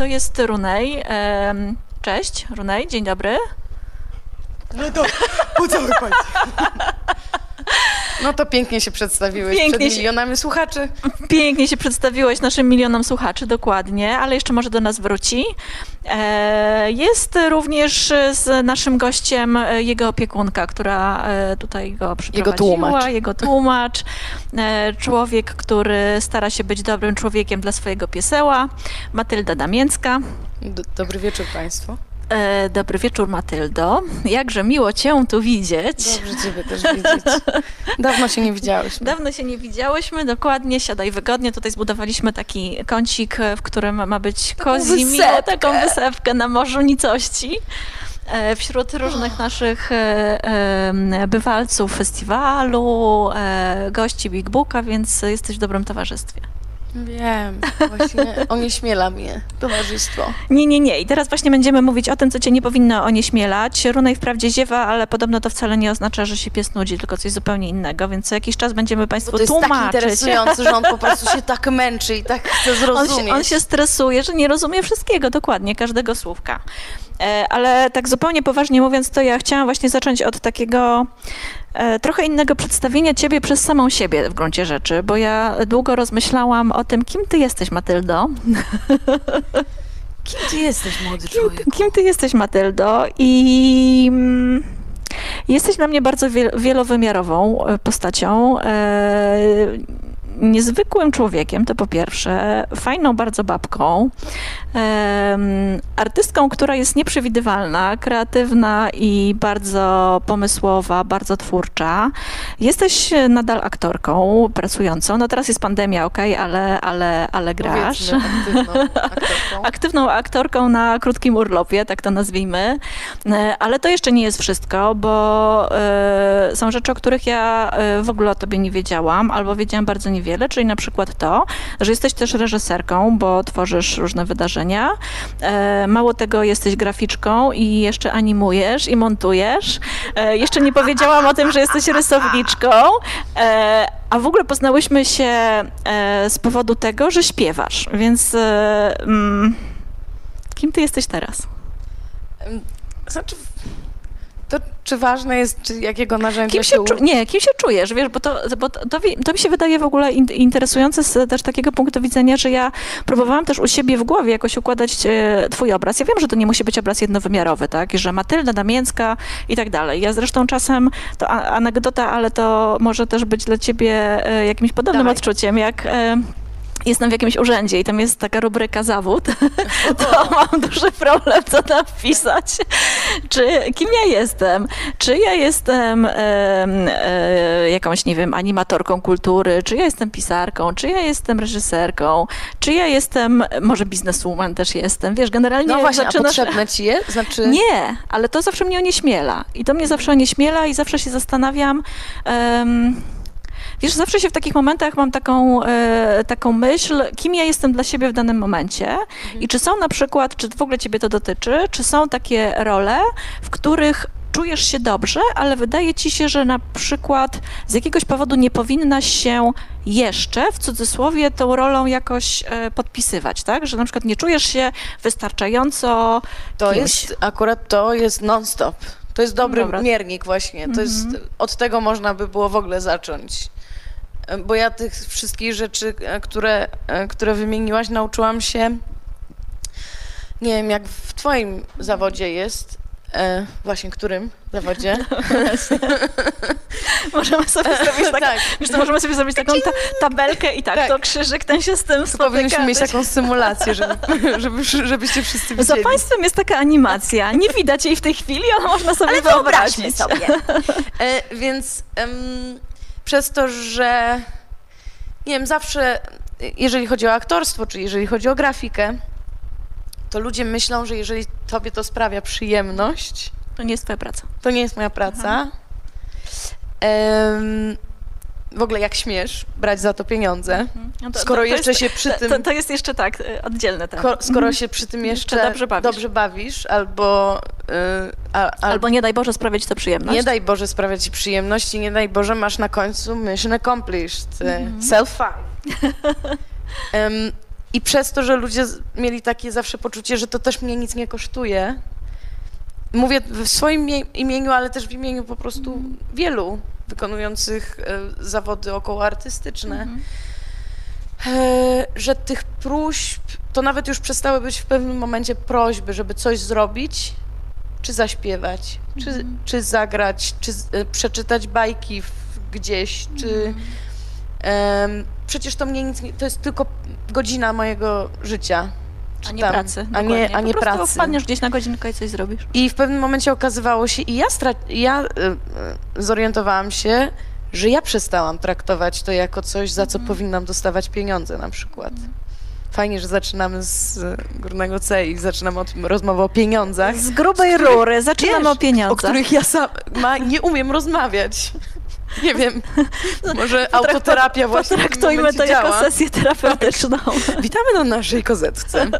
To jest Runej. Cześć, Runej, dzień dobry. No to pocałuj pani. No to pięknie się przedstawiłeś Pięknie przed się- milionami słuchaczy. Pięknie się przedstawiłeś naszym milionom słuchaczy, dokładnie, ale jeszcze może do nas wróci. E, Jest również z naszym gościem jego opiekunka, która e, tutaj go przyprowadziła. tłumacz. Jego tłumacz. E, Człowiek, który stara się być dobrym człowiekiem dla swojego pieseła. Matylda Damięcka. D- Dobry wieczór państwu. E, Dobry wieczór, Matyldo. Jakże miło cię tu widzieć. Dobrze ciebie też widzieć. Dawno się nie widziałyśmy. Dawno się nie widziałyśmy, dokładnie, siadaj wygodnie. Tutaj zbudowaliśmy taki kącik, e, w którym ma być cozy, miło, wysepkę. taką wysepkę na morzu nicości. E, Wśród różnych naszych e, bywalców festiwalu, gości Big Booka, więc jesteś w dobrym towarzystwie. Wiem, właśnie onieśmiela mnie towarzystwo. Nie, nie, nie. I teraz właśnie będziemy mówić o tym, co cię nie powinno onieśmielać. Runej wprawdzie ziewa, ale podobno to wcale nie oznacza, że się pies nudzi, tylko coś zupełnie innego, więc co jakiś czas będziemy Bo Państwu to jest tak tłumaczyć. interesujące, że on po prostu się tak męczy i tak chce On zrozumieć. się, on się stresuje, że nie rozumie wszystkiego, dokładnie, każdego słówka. E, Ale tak zupełnie poważnie mówiąc, to ja chciałam właśnie zacząć od takiego trochę innego przedstawienia ciebie przez samą siebie w gruncie rzeczy, bo ja długo rozmyślałam o tym, kim ty jesteś, Matyldo. Kim ty jesteś, młody Kim, człowiek? kim ty jesteś, Matyldo? I mm, jesteś dla mnie bardzo wiel- wielowymiarową e, postacią. Niezwykłym człowiekiem, to po pierwsze, fajną bardzo babką, artystką, która jest nieprzewidywalna, kreatywna i bardzo pomysłowa, bardzo twórcza. Jesteś e, nadal aktorką pracującą. No teraz jest pandemia, okej, ale, ale, ale grasz aktywną aktorką. aktywną aktorką na krótkim urlopie, tak to nazwijmy. E, Ale to jeszcze nie jest wszystko, bo e, są rzeczy, o których ja w ogóle o tobie nie wiedziałam, albo wiedziałam bardzo niewiele, czyli na przykład to, że jesteś też reżyserką, bo tworzysz różne wydarzenia. E, Mało tego, jesteś graficzką i jeszcze animujesz i montujesz. E, Jeszcze nie powiedziałam o tym, że jesteś rysowniczką. E, A w ogóle poznałyśmy się z powodu tego, że śpiewasz, więc mm, kim ty jesteś teraz? Znaczy, to czy ważne jest, czy jakiego narzędzia Kim się, się u... nie, kim się czujesz, wiesz, bo to, bo to, to, mi się wydaje w ogóle in, interesujące z też takiego punktu widzenia, że ja próbowałam też u siebie w głowie jakoś układać e, twój obraz. Ja wiem, że to nie musi być obraz jednowymiarowy, tak, że Matylda Damięcka i tak dalej. Ja zresztą czasem, to a, anegdota, ale to może też być dla ciebie e, jakimś podobnym Dawaj. odczuciem, jak... E, Jestem w jakimś urzędzie i tam jest taka rubryka zawód, to mam duży problem, co tam wpisać. Czy, kim ja jestem? Czy ja jestem em, e, jakąś, nie wiem, animatorką kultury? Czy ja jestem pisarką? Czy ja jestem reżyserką? Czy ja jestem, może bizneswoman też jestem? Wiesz, generalnie No właśnie, a zaczynasz... potrzebne ci je? Znaczy... Nie, ale to zawsze mnie onieśmiela. I to mnie zawsze onieśmiela i zawsze się zastanawiam. em, wiesz, zawsze się w takich momentach mam taką, e, taką myśl, kim ja jestem dla siebie w danym momencie i czy są na przykład, czy w ogóle ciebie to dotyczy, czy są takie role, w których czujesz się dobrze, ale wydaje ci się, że na przykład z jakiegoś powodu nie powinnaś się jeszcze, w cudzysłowie, tą rolą jakoś e, podpisywać, tak? Że na przykład nie czujesz się wystarczająco To kimś. jest, akurat to jest non-stop. To jest dobry Dobra. miernik właśnie. To jest, od tego można by było w ogóle zacząć. Bo ja tych wszystkich rzeczy, e, które, e, które wymieniłaś, nauczyłam się, nie wiem, jak w twoim zawodzie jest, e, właśnie którym zawodzie? Możemy sobie zrobić taką, Tak. wiesz, to możemy sobie zrobić taką ta, tabelkę i tak, Tak. to krzyżyk ten się z tym spotyka. Powinniśmy mieć taką symulację, żeby, żeby, żebyście wszyscy Za widzieli. państwem jest taka animacja. Nie widać jej w tej chwili, ale można sobie Ale wyobrazić. wyobraźmy sobie. E, więc em, przez to, że nie wiem, zawsze jeżeli chodzi o aktorstwo, czy jeżeli chodzi o grafikę, to ludzie myślą, że jeżeli tobie to sprawia przyjemność, To nie jest twoja praca. to nie jest moja praca. Em, w ogóle jak śmiesz brać za to pieniądze, No to- skoro to- to jeszcze jest, się przy tym... to, jest jeszcze tak, y, oddzielne. Ko- skoro się przy tym jeszcze dobrze bawisz. dobrze bawisz albo, y, a, a, Albo nie daj Boże sprawiać to przyjemność. nie daj Boże sprawia ci przyjemność i nie daj Boże masz na końcu mission accomplished, y, self five. Em, I przez to, że ludzie mieli takie zawsze poczucie, że to też mnie nic nie kosztuje, mówię w swoim mie- imieniu, ale też w imieniu po prostu wielu wykonujących e, zawody około artystyczne, e, że tych próśb, to nawet już przestały być w pewnym momencie prośby, żeby coś zrobić, czy zaśpiewać, czy, czy zagrać, czy e, przeczytać bajki gdzieś, czy... em, przecież to mnie nic nie, to jest tylko godzina mojego życia. A nie tam, pracy. A nie, dokładnie. a nie po prostu pracy. wpadniesz gdzieś na godzinkę i coś zrobisz. I w pewnym momencie okazywało się, i ja, ja y, y, zorientowałam się, że ja przestałam traktować to jako coś, za co powinnam dostawać pieniądze na przykład. Fajnie, że zaczynamy z górnego C i zaczynamy od rozmowy o pieniądzach, Z grubej rury zaczynamy wiesz, o pieniądzach. o których ja sama nie umiem rozmawiać. Nie wiem, może autoterapia właśnie momencie to jako działa. sesję terapeutyczną. Witamy na naszej kozetce.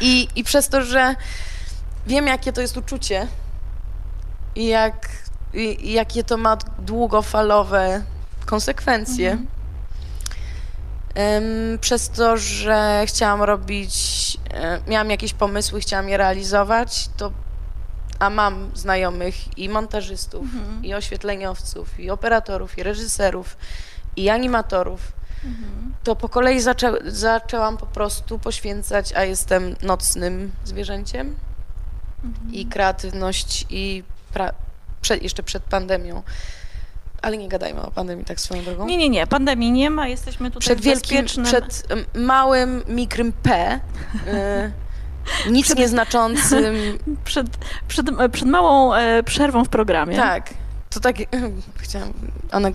I, I przez to, że wiem, jakie to jest uczucie i, jak, i, jakie to ma długofalowe konsekwencje. Em, przez to, że chciałam robić, e, miałam jakieś pomysły, chciałam je realizować, to a mam znajomych i montażystów, i oświetleniowców, i operatorów, i reżyserów, i animatorów, to po kolei zaczę, zaczęłam po prostu poświęcać, a jestem nocnym zwierzęciem i kreatywność i przed, jeszcze przed pandemią. Ale nie gadajmy o pandemii tak swoją drogą. Nie, nie, nie, pandemii nie ma, jesteśmy tutaj przed wielkim, bezpiecznym... przed małym, mikrym P, y, nic nieznaczącym, przed, przed, przed małą e, przerwą w programie. tak. To tak, chciałam,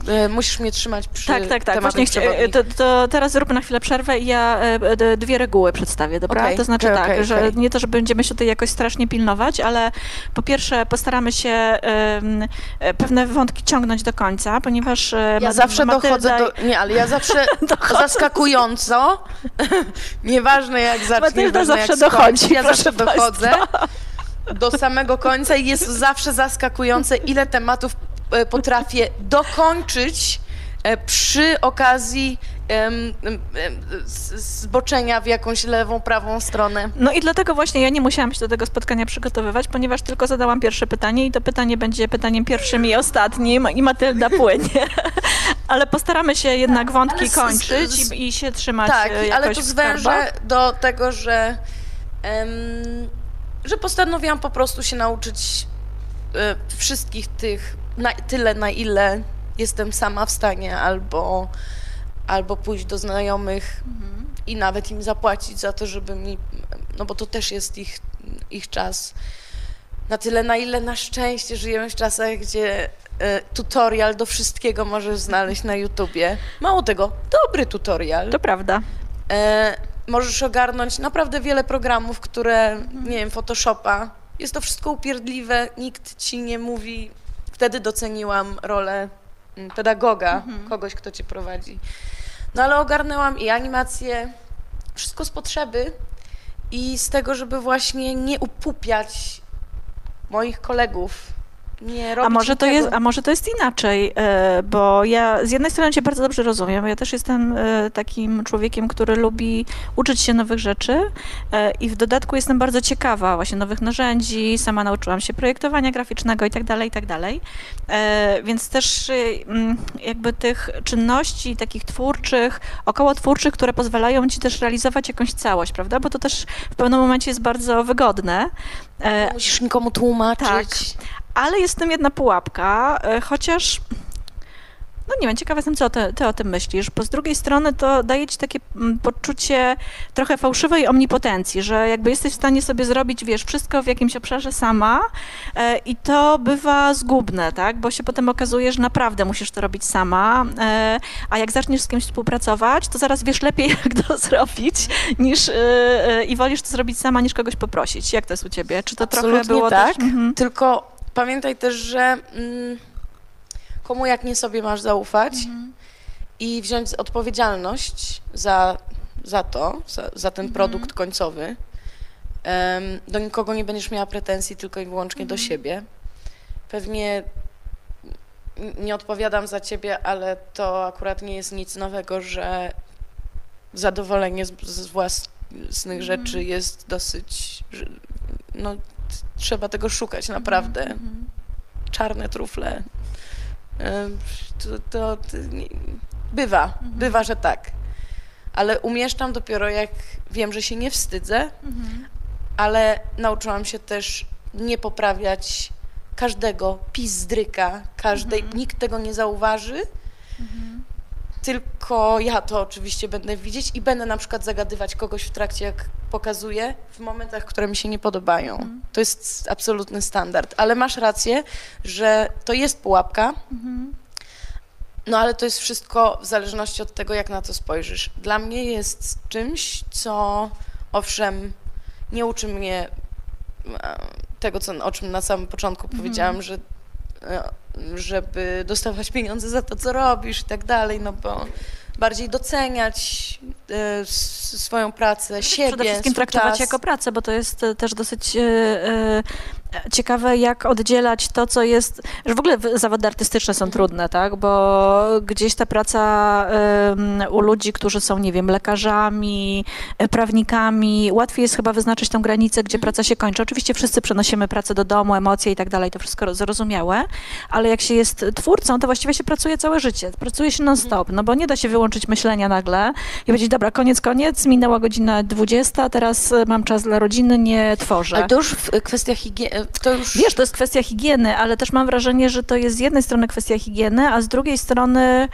e, musisz mnie trzymać przy Tak, tak, tak. Właśnie chcia- przewodnich. to, to teraz zróbmy na chwilę przerwę i ja e, dwie reguły przedstawię, dobra? Okej, to znaczy okej, tak, okej, że nie to, że będziemy się tutaj jakoś strasznie pilnować, ale po pierwsze postaramy się e, pewne wątki ciągnąć do końca, ponieważ e, Ja zawsze Matylda dochodzę do. Nie, ale ja zawsze zaskakująco. nieważne jak zacznie, Matylda zawsze dochodzi, Ja zawsze dochodzę do samego końca i jest zawsze zaskakujące, ile tematów e, potrafię dokończyć e, przy okazji zboczenia w jakąś lewą, prawą stronę. No i dlatego właśnie ja nie musiałam się do tego spotkania przygotowywać, ponieważ tylko zadałam pierwsze pytanie i to pytanie będzie pytaniem pierwszym i ostatnim i Matylda płynie. Ale postaramy się jednak wątki ale z- kończyć z- i, i się trzymać Tak, e, ale to zwężę do tego, że, em, że postanowiłam po prostu się nauczyć e, wszystkich tych, na, tyle na ile jestem sama w stanie, albo, albo pójść do znajomych i nawet im zapłacić za to, żeby mi, no bo to też jest ich, ich czas. Na tyle, na ile na szczęście żyjemy w czasach, gdzie e, tutorial do wszystkiego możesz znaleźć na YouTubie. Mało tego, dobry tutorial. To prawda. E, możesz ogarnąć naprawdę wiele programów, które, nie wiem, Photoshopa. Jest to wszystko upierdliwe, nikt ci nie mówi. Wtedy doceniłam rolę mm, pedagoga, kogoś, kto cię prowadzi. No ale ogarnęłam i animację, wszystko z potrzeby i z tego, żeby właśnie nie upupiać moich kolegów. Nie A może, to jest, a może to jest inaczej, e, bo ja z jednej strony cię bardzo dobrze rozumiem, ja też jestem e, takim człowiekiem, który lubi uczyć się nowych rzeczy e, i w dodatku jestem bardzo ciekawa właśnie nowych narzędzi, sama nauczyłam się projektowania graficznego i tak dalej, i tak dalej. Więc też mm, jakby tych czynności takich twórczych, około twórczych, które pozwalają ci też realizować jakąś całość, prawda? Bo to też w pewnym momencie jest bardzo wygodne. Nie musisz nikomu tłumaczyć. Tak. Ale jest w tym jedna pułapka, e, chociaż No nie wiem, ciekawa jestem, co ty, ty, o tym myślisz, bo z drugiej strony to daje ci takie mm, poczucie trochę fałszywej omnipotencji, że jakby jesteś w stanie sobie zrobić, wiesz, wszystko w jakimś obszarze sama e, i to bywa zgubne, tak, bo się potem okazuje, że naprawdę musisz to robić sama, e, a jak zaczniesz z kimś współpracować, to zaraz wiesz lepiej, jak to zrobić, niż e, e i wolisz to zrobić sama, niż kogoś poprosić. Jak to jest u ciebie? Czy to Absolutnie trochę było tak, też... Mhm. tylko pamiętaj też, że... Mm, komu jak nie sobie masz zaufać mhm. i wziąć odpowiedzialność za, za to, za, za ten mhm. produkt końcowy. Um, do nikogo nie będziesz miała pretensji tylko i wyłącznie do mhm. siebie. Pewnie nie odpowiadam za ciebie, ale to akurat nie jest nic nowego, że zadowolenie z, z własnych rzeczy jest dosyć, no, trzeba tego szukać naprawdę. Czarne trufle to, to, to bywa, mhm. bywa, że tak. Ale umieszczam dopiero jak wiem, że się nie wstydzę, mhm. ale nauczyłam się też nie poprawiać każdego pizdryka, każdej, mhm. nikt tego nie zauważy, mhm. Tylko ja to oczywiście będę widzieć i będę na przykład zagadywać kogoś w trakcie, jak pokazuję, w momentach, które mi się nie podobają. Mhm. To jest absolutny standard, ale masz rację, że to jest pułapka, mhm. no ale to jest wszystko w zależności od tego, jak na to spojrzysz. Dla mnie jest czymś, co owszem, nie uczy mnie e, tego, co, o czym na samym początku mhm. powiedziałam, że żeby dostawać pieniądze za to, co robisz i tak dalej, no bo bardziej doceniać e, swoją pracę, siebie, Przede wszystkim traktować czas. jako pracę, bo to jest e, też dosyć e, ciekawe, jak oddzielać to, co jest, że w ogóle zawody artystyczne są trudne, tak, bo gdzieś ta praca u ludzi, którzy są, nie wiem, lekarzami, prawnikami, łatwiej jest chyba wyznaczyć tą granicę, gdzie praca się kończy. Oczywiście wszyscy przenosimy pracę do domu, emocje i tak dalej, to wszystko zrozumiałe, ale jak się jest twórcą, to właściwie się pracuje całe życie, pracuje się non-stop, no bo nie da się wyłączyć myślenia nagle i powiedzieć, dobra, koniec, koniec, minęła godzina 20, teraz mam czas dla rodziny, nie tworzę. Ale to już w kwestiach higieny, to już... Wiesz, to jest kwestia higieny, ale też mam wrażenie, że to jest z jednej strony kwestia higieny, a z drugiej strony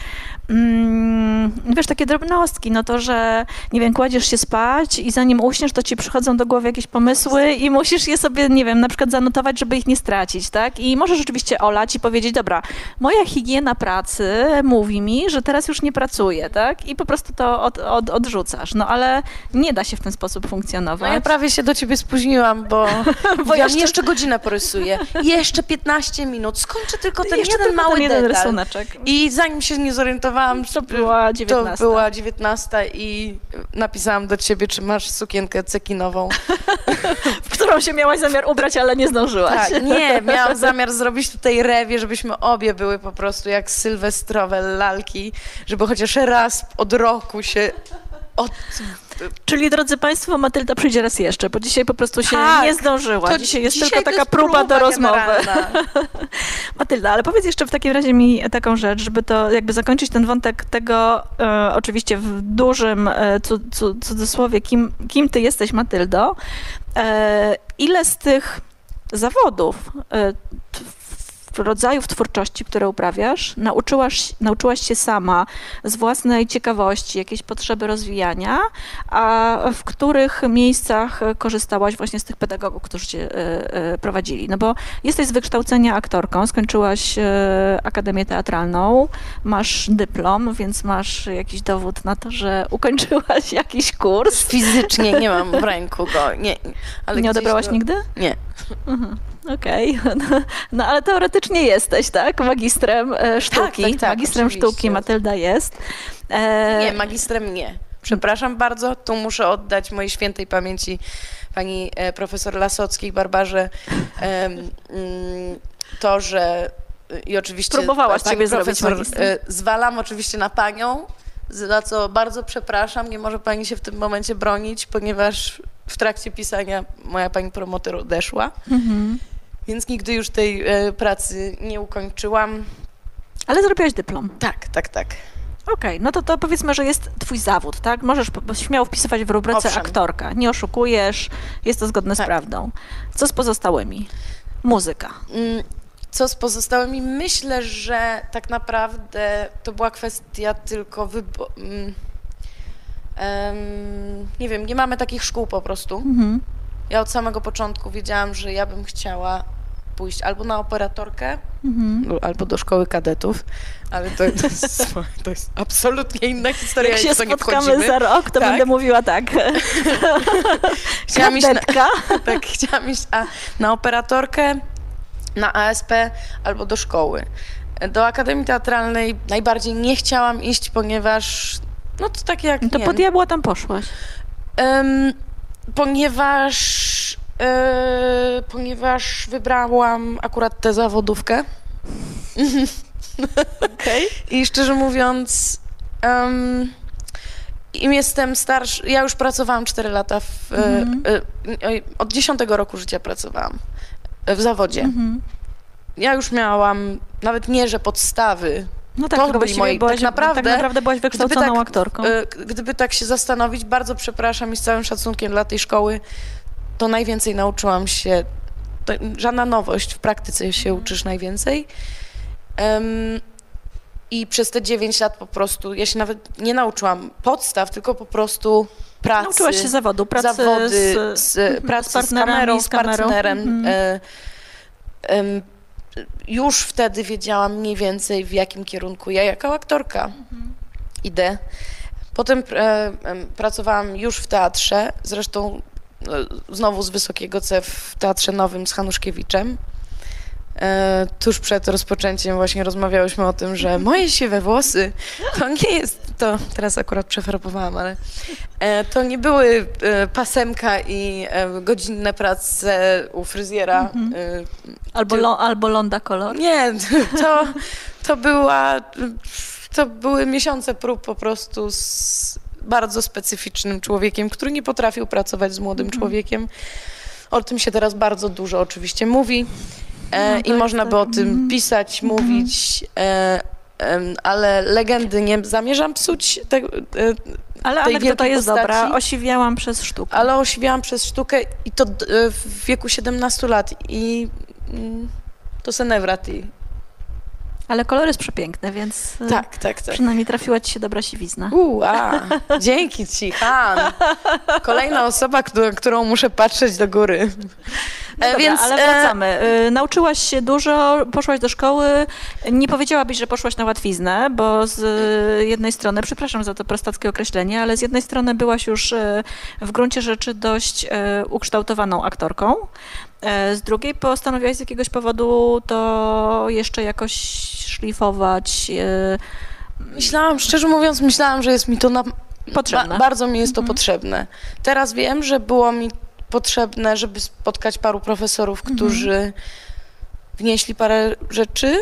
mm, wiesz, takie drobnostki, no to, że nie wiem, kładziesz się spać i zanim uśniesz, to ci przychodzą do głowy jakieś pomysły i musisz je sobie, nie wiem, na przykład zanotować, żeby ich nie stracić, tak? I możesz rzeczywiście olać i powiedzieć, dobra, moja higiena pracy mówi mi, że teraz już nie pracuję, tak? I po prostu to od, od, odrzucasz. No ale nie da się w ten sposób funkcjonować. No ja prawie się do ciebie spóźniłam, bo, bo ja jeszcze... jeszcze godzinę porysuję. Jeszcze 15 minut. Skończę tylko ten jeszcze jeden tylko mały ten jeden detal. rysuneczek. I zanim się nie zorientowałam, to była 19. To była 19 i napisałam do ciebie, czy masz sukienkę cekinową. w którą się miałaś zamiar ubrać, ale nie zdążyłaś. Tak, nie, miałam zamiar zrobić tutaj rewie, żebyśmy obie były po prostu jak sylwestrowe lalki, żeby chociaż raz od roku się od Czyli drodzy Państwo, Matylda przyjdzie raz jeszcze, bo dzisiaj po prostu się tak, nie zdążyła. Dzisiaj jest dzisiaj tylko taka próba, próba do rozmowy. Matylda, ale powiedz jeszcze w takim razie mi taką rzecz, żeby to jakby zakończyć ten wątek tego, e, oczywiście w dużym e, cudzysłowie, kim, kim ty jesteś, Matyldo. E, ile z tych zawodów e, rodzajów twórczości, które uprawiasz, nauczyłaś, nauczyłaś się sama z własnej ciekawości, jakiejś potrzeby rozwijania, a w których miejscach korzystałaś właśnie z tych pedagogów, którzy cię e, e, prowadzili? No bo jesteś z wykształcenia aktorką, skończyłaś e, Akademię Teatralną, masz dyplom, więc masz jakiś dowód na to, że ukończyłaś jakiś kurs. Fizycznie nie mam w ręku go. Nie, ale nie odebrałaś nigdy? Nie. Mhm. Okej, okay. no, no, ale teoretycznie jesteś, tak? Magistrem e, sztuki. Tak, tak, tak, magistrem oczywiście. sztuki Matylda jest. E... Nie, magistrem nie. Przepraszam bardzo, tu muszę oddać mojej świętej pamięci pani e, profesor Lasockiej, Barbarze, e, to, że i oczywiście Próbowałaś pani ciebie profesor, zrobić e, zwalam oczywiście na panią, za co bardzo przepraszam, nie może pani się w tym momencie bronić, ponieważ w trakcie pisania moja pani promotor odeszła. Mhm więc nigdy już tej e, pracy nie ukończyłam. Ale zrobiłaś dyplom. Tak, tak, tak. Okej, okay, no to, to powiedzmy, że jest twój zawód, tak? Możesz śmiało wpisywać w rubryce Owszem. aktorka. Nie oszukujesz, jest to zgodne tak. z prawdą. Co z pozostałymi? Muzyka. Mm, co z pozostałymi? Myślę, że tak naprawdę to była kwestia tylko wyboru. Nie wiem, nie mamy takich szkół po prostu. Mhm. Ja od samego początku wiedziałam, że ja bym chciała pójść albo na operatorkę, Mhm. albo do szkoły kadetów, ale to, to, jest, to jest absolutnie inna historia. Jak się w to nie spotkamy wchodzimy. za rok, to Tak. będę mówiła tak. Chciałam iść na, Kadetka. tak, chciałam iść a, na operatorkę, na ASP albo do szkoły. Do Akademii Teatralnej najbardziej nie chciałam iść, ponieważ no to takie jak No to nie po diabła tam poszłaś. em, ponieważ e, ponieważ wybrałam akurat tę zawodówkę Okej. i szczerze mówiąc em, im jestem starszy, ja już pracowałam 4 lata w, e, Mhm. e, od 10 roku życia pracowałam e, w zawodzie. Mhm. Ja już miałam nawet nie, że podstawy. No tak, To byli moi- byłaś, tak naprawdę- tak naprawdę byłaś wykształconą tak, aktorką. E, Gdyby tak się zastanowić, bardzo przepraszam i z całym szacunkiem dla tej szkoły, to najwięcej nauczyłam się. To żadna nowość, w praktyce się uczysz najwięcej. Em, I przez te 9 lat po prostu, ja się nawet nie nauczyłam podstaw, tylko po prostu pracy. Nauczyłaś się zawodu, pracy zawody, z, z, mhm, pracy z z, partnerami, kamerą, z z partnerem. Mhm. E, em, już wtedy wiedziałam mniej więcej, w jakim kierunku ja jako aktorka Mhm. idę. Potem e, pracowałam już w teatrze, zresztą e, znowu z wysokiego C w Teatrze Nowym z Hanuszkiewiczem. E, tuż przed rozpoczęciem właśnie rozmawiałyśmy o tym, że moje siwe włosy to nie jest, to teraz akurat przefarbowałam, ale e, to nie były e, pasemka i godzinne prace u fryzjera. Mhm. Albo, lo, albo Londa Kolor. nie, to, to była, to były miesiące prób po prostu z bardzo specyficznym człowiekiem, który nie potrafił pracować z młodym człowiekiem. O tym się teraz bardzo dużo oczywiście mówi e, No i tak, można by o tak. tym Mhm. pisać, mówić, e, em, ale legendy nie zamierzam psuć, te, e, Ale tej anegdota wielkiej jest postaci. dobra. Osiwiałam przez sztukę. ale osiwiałam przez sztukę i to d- e, w wieku 17 lat i mm, to senewrati. Ale kolor jest przepiękny, więc e, Tak, tak, tak. przynajmniej trafiła ci się dobra siwizna. Uu, a, dzięki ci, Han. Kolejna osoba, któ- którą muszę patrzeć do góry. No E, dobra, więc, ale e, wracamy. Y, Nauczyłaś się dużo, poszłaś do szkoły. Nie powiedziałabyś, że poszłaś na łatwiznę, bo z y, jednej strony, przepraszam za to prostackie określenie, ale z jednej strony byłaś już y, w gruncie rzeczy dość y, ukształtowaną aktorką. E, Z drugiej postanowiłaś z jakiegoś powodu to jeszcze jakoś szlifować. y, Myślałam, szczerze mówiąc, myślałam, że jest mi to na... Potrzebne. Ba- bardzo mi jest to Mhm. potrzebne. Teraz wiem, że było mi potrzebne, żeby spotkać paru profesorów, Mhm. którzy wnieśli parę rzeczy.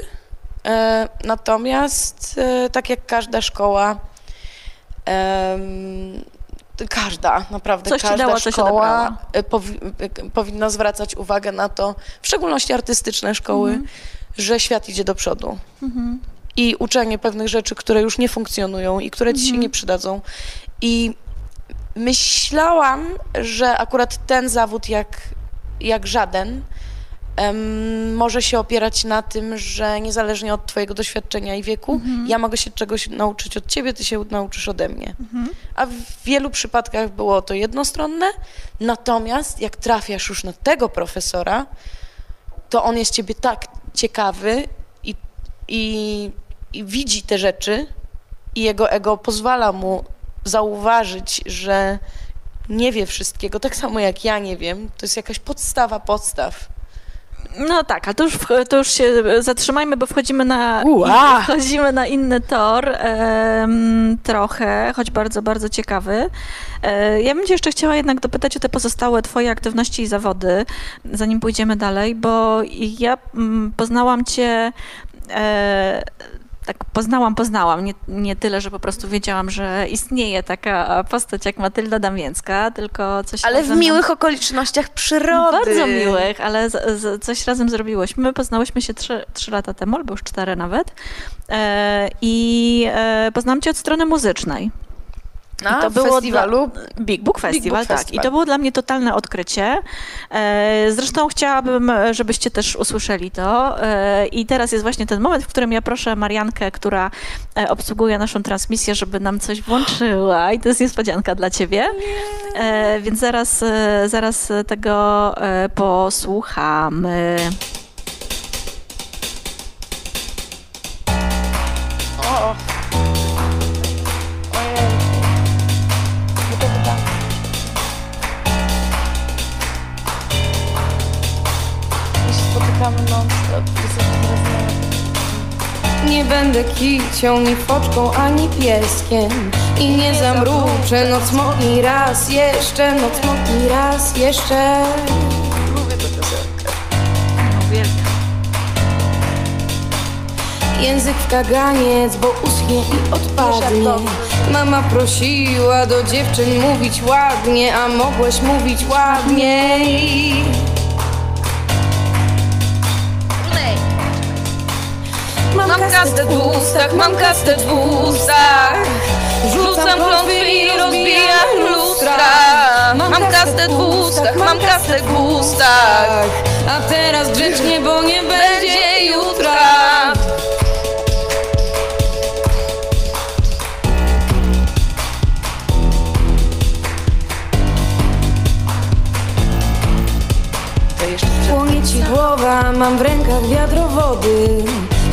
E, natomiast, e, tak jak każda szkoła, każda, naprawdę Coś każda szkoła e, powi- e, powinna zwracać uwagę na to, w szczególności artystyczne szkoły, Mhm. że świat idzie do przodu Mhm. i uczenie pewnych rzeczy, które już nie funkcjonują i które ci się Mhm. nie przydadzą. I myślałam, że akurat ten zawód, jak, jak żaden, może się opierać na tym, że niezależnie od Twojego doświadczenia i wieku, Mhm. ja mogę się czegoś nauczyć od Ciebie, Ty się nauczysz ode mnie. Mhm. A w wielu przypadkach było to jednostronne, natomiast jak trafiasz już na tego profesora, to on jest ciebie tak ciekawy i, i, i widzi te rzeczy i jego ego pozwala mu zauważyć, że nie wie wszystkiego, tak samo jak ja nie wiem, to jest jakaś podstawa podstaw. No tak, ale to już, to już się zatrzymajmy, bo wchodzimy na, Ua! wchodzimy na inny tor em, trochę, choć bardzo, bardzo ciekawy. E, ja bym cię jeszcze chciała jednak dopytać o te pozostałe twoje aktywności i zawody, zanim pójdziemy dalej, bo ja mm, poznałam cię e, tak poznałam, poznałam. Nie, nie tyle, że po prostu wiedziałam, że istnieje taka postać jak Matylda Damięcka, tylko coś Ale w razem nam- miłych okolicznościach przyrody. bardzo miłych, ale z, z, coś razem zrobiłyśmy. Poznałyśmy się trzy, trzy lata temu, albo już cztery nawet. E, I e, poznałam cię od strony muzycznej. Na I to było festiwalu. Dla... Big Book Festival, Book tak. Festival. I to było dla mnie totalne odkrycie. E, Zresztą chciałabym, żebyście też usłyszeli to. E, I teraz jest właśnie ten moment, w którym ja proszę Mariankę, która e, obsługuje naszą transmisję, żeby nam coś włączyła. I to jest niespodzianka dla ciebie. Więc zaraz, zaraz tego posłuchamy. Będę kicią, ni foczką, ani pieskiem. I nie zamruczę noc mokni raz jeszcze Noc mokni raz jeszcze. Piosenkę Język w kaganiec, bo uschnie i odpadnie. Mama prosiła do dziewczyn mówić ładnie A mogłeś mówić ładniej Mam kastet w ustach, mam kastet w ustach. Rzucam i rozbijam lustra. Mam kastet w ustach, mam kastet w ustach A teraz grzecznie, bo nie będzie jutra. Płonie ci głowa, mam w rękach wiadro wody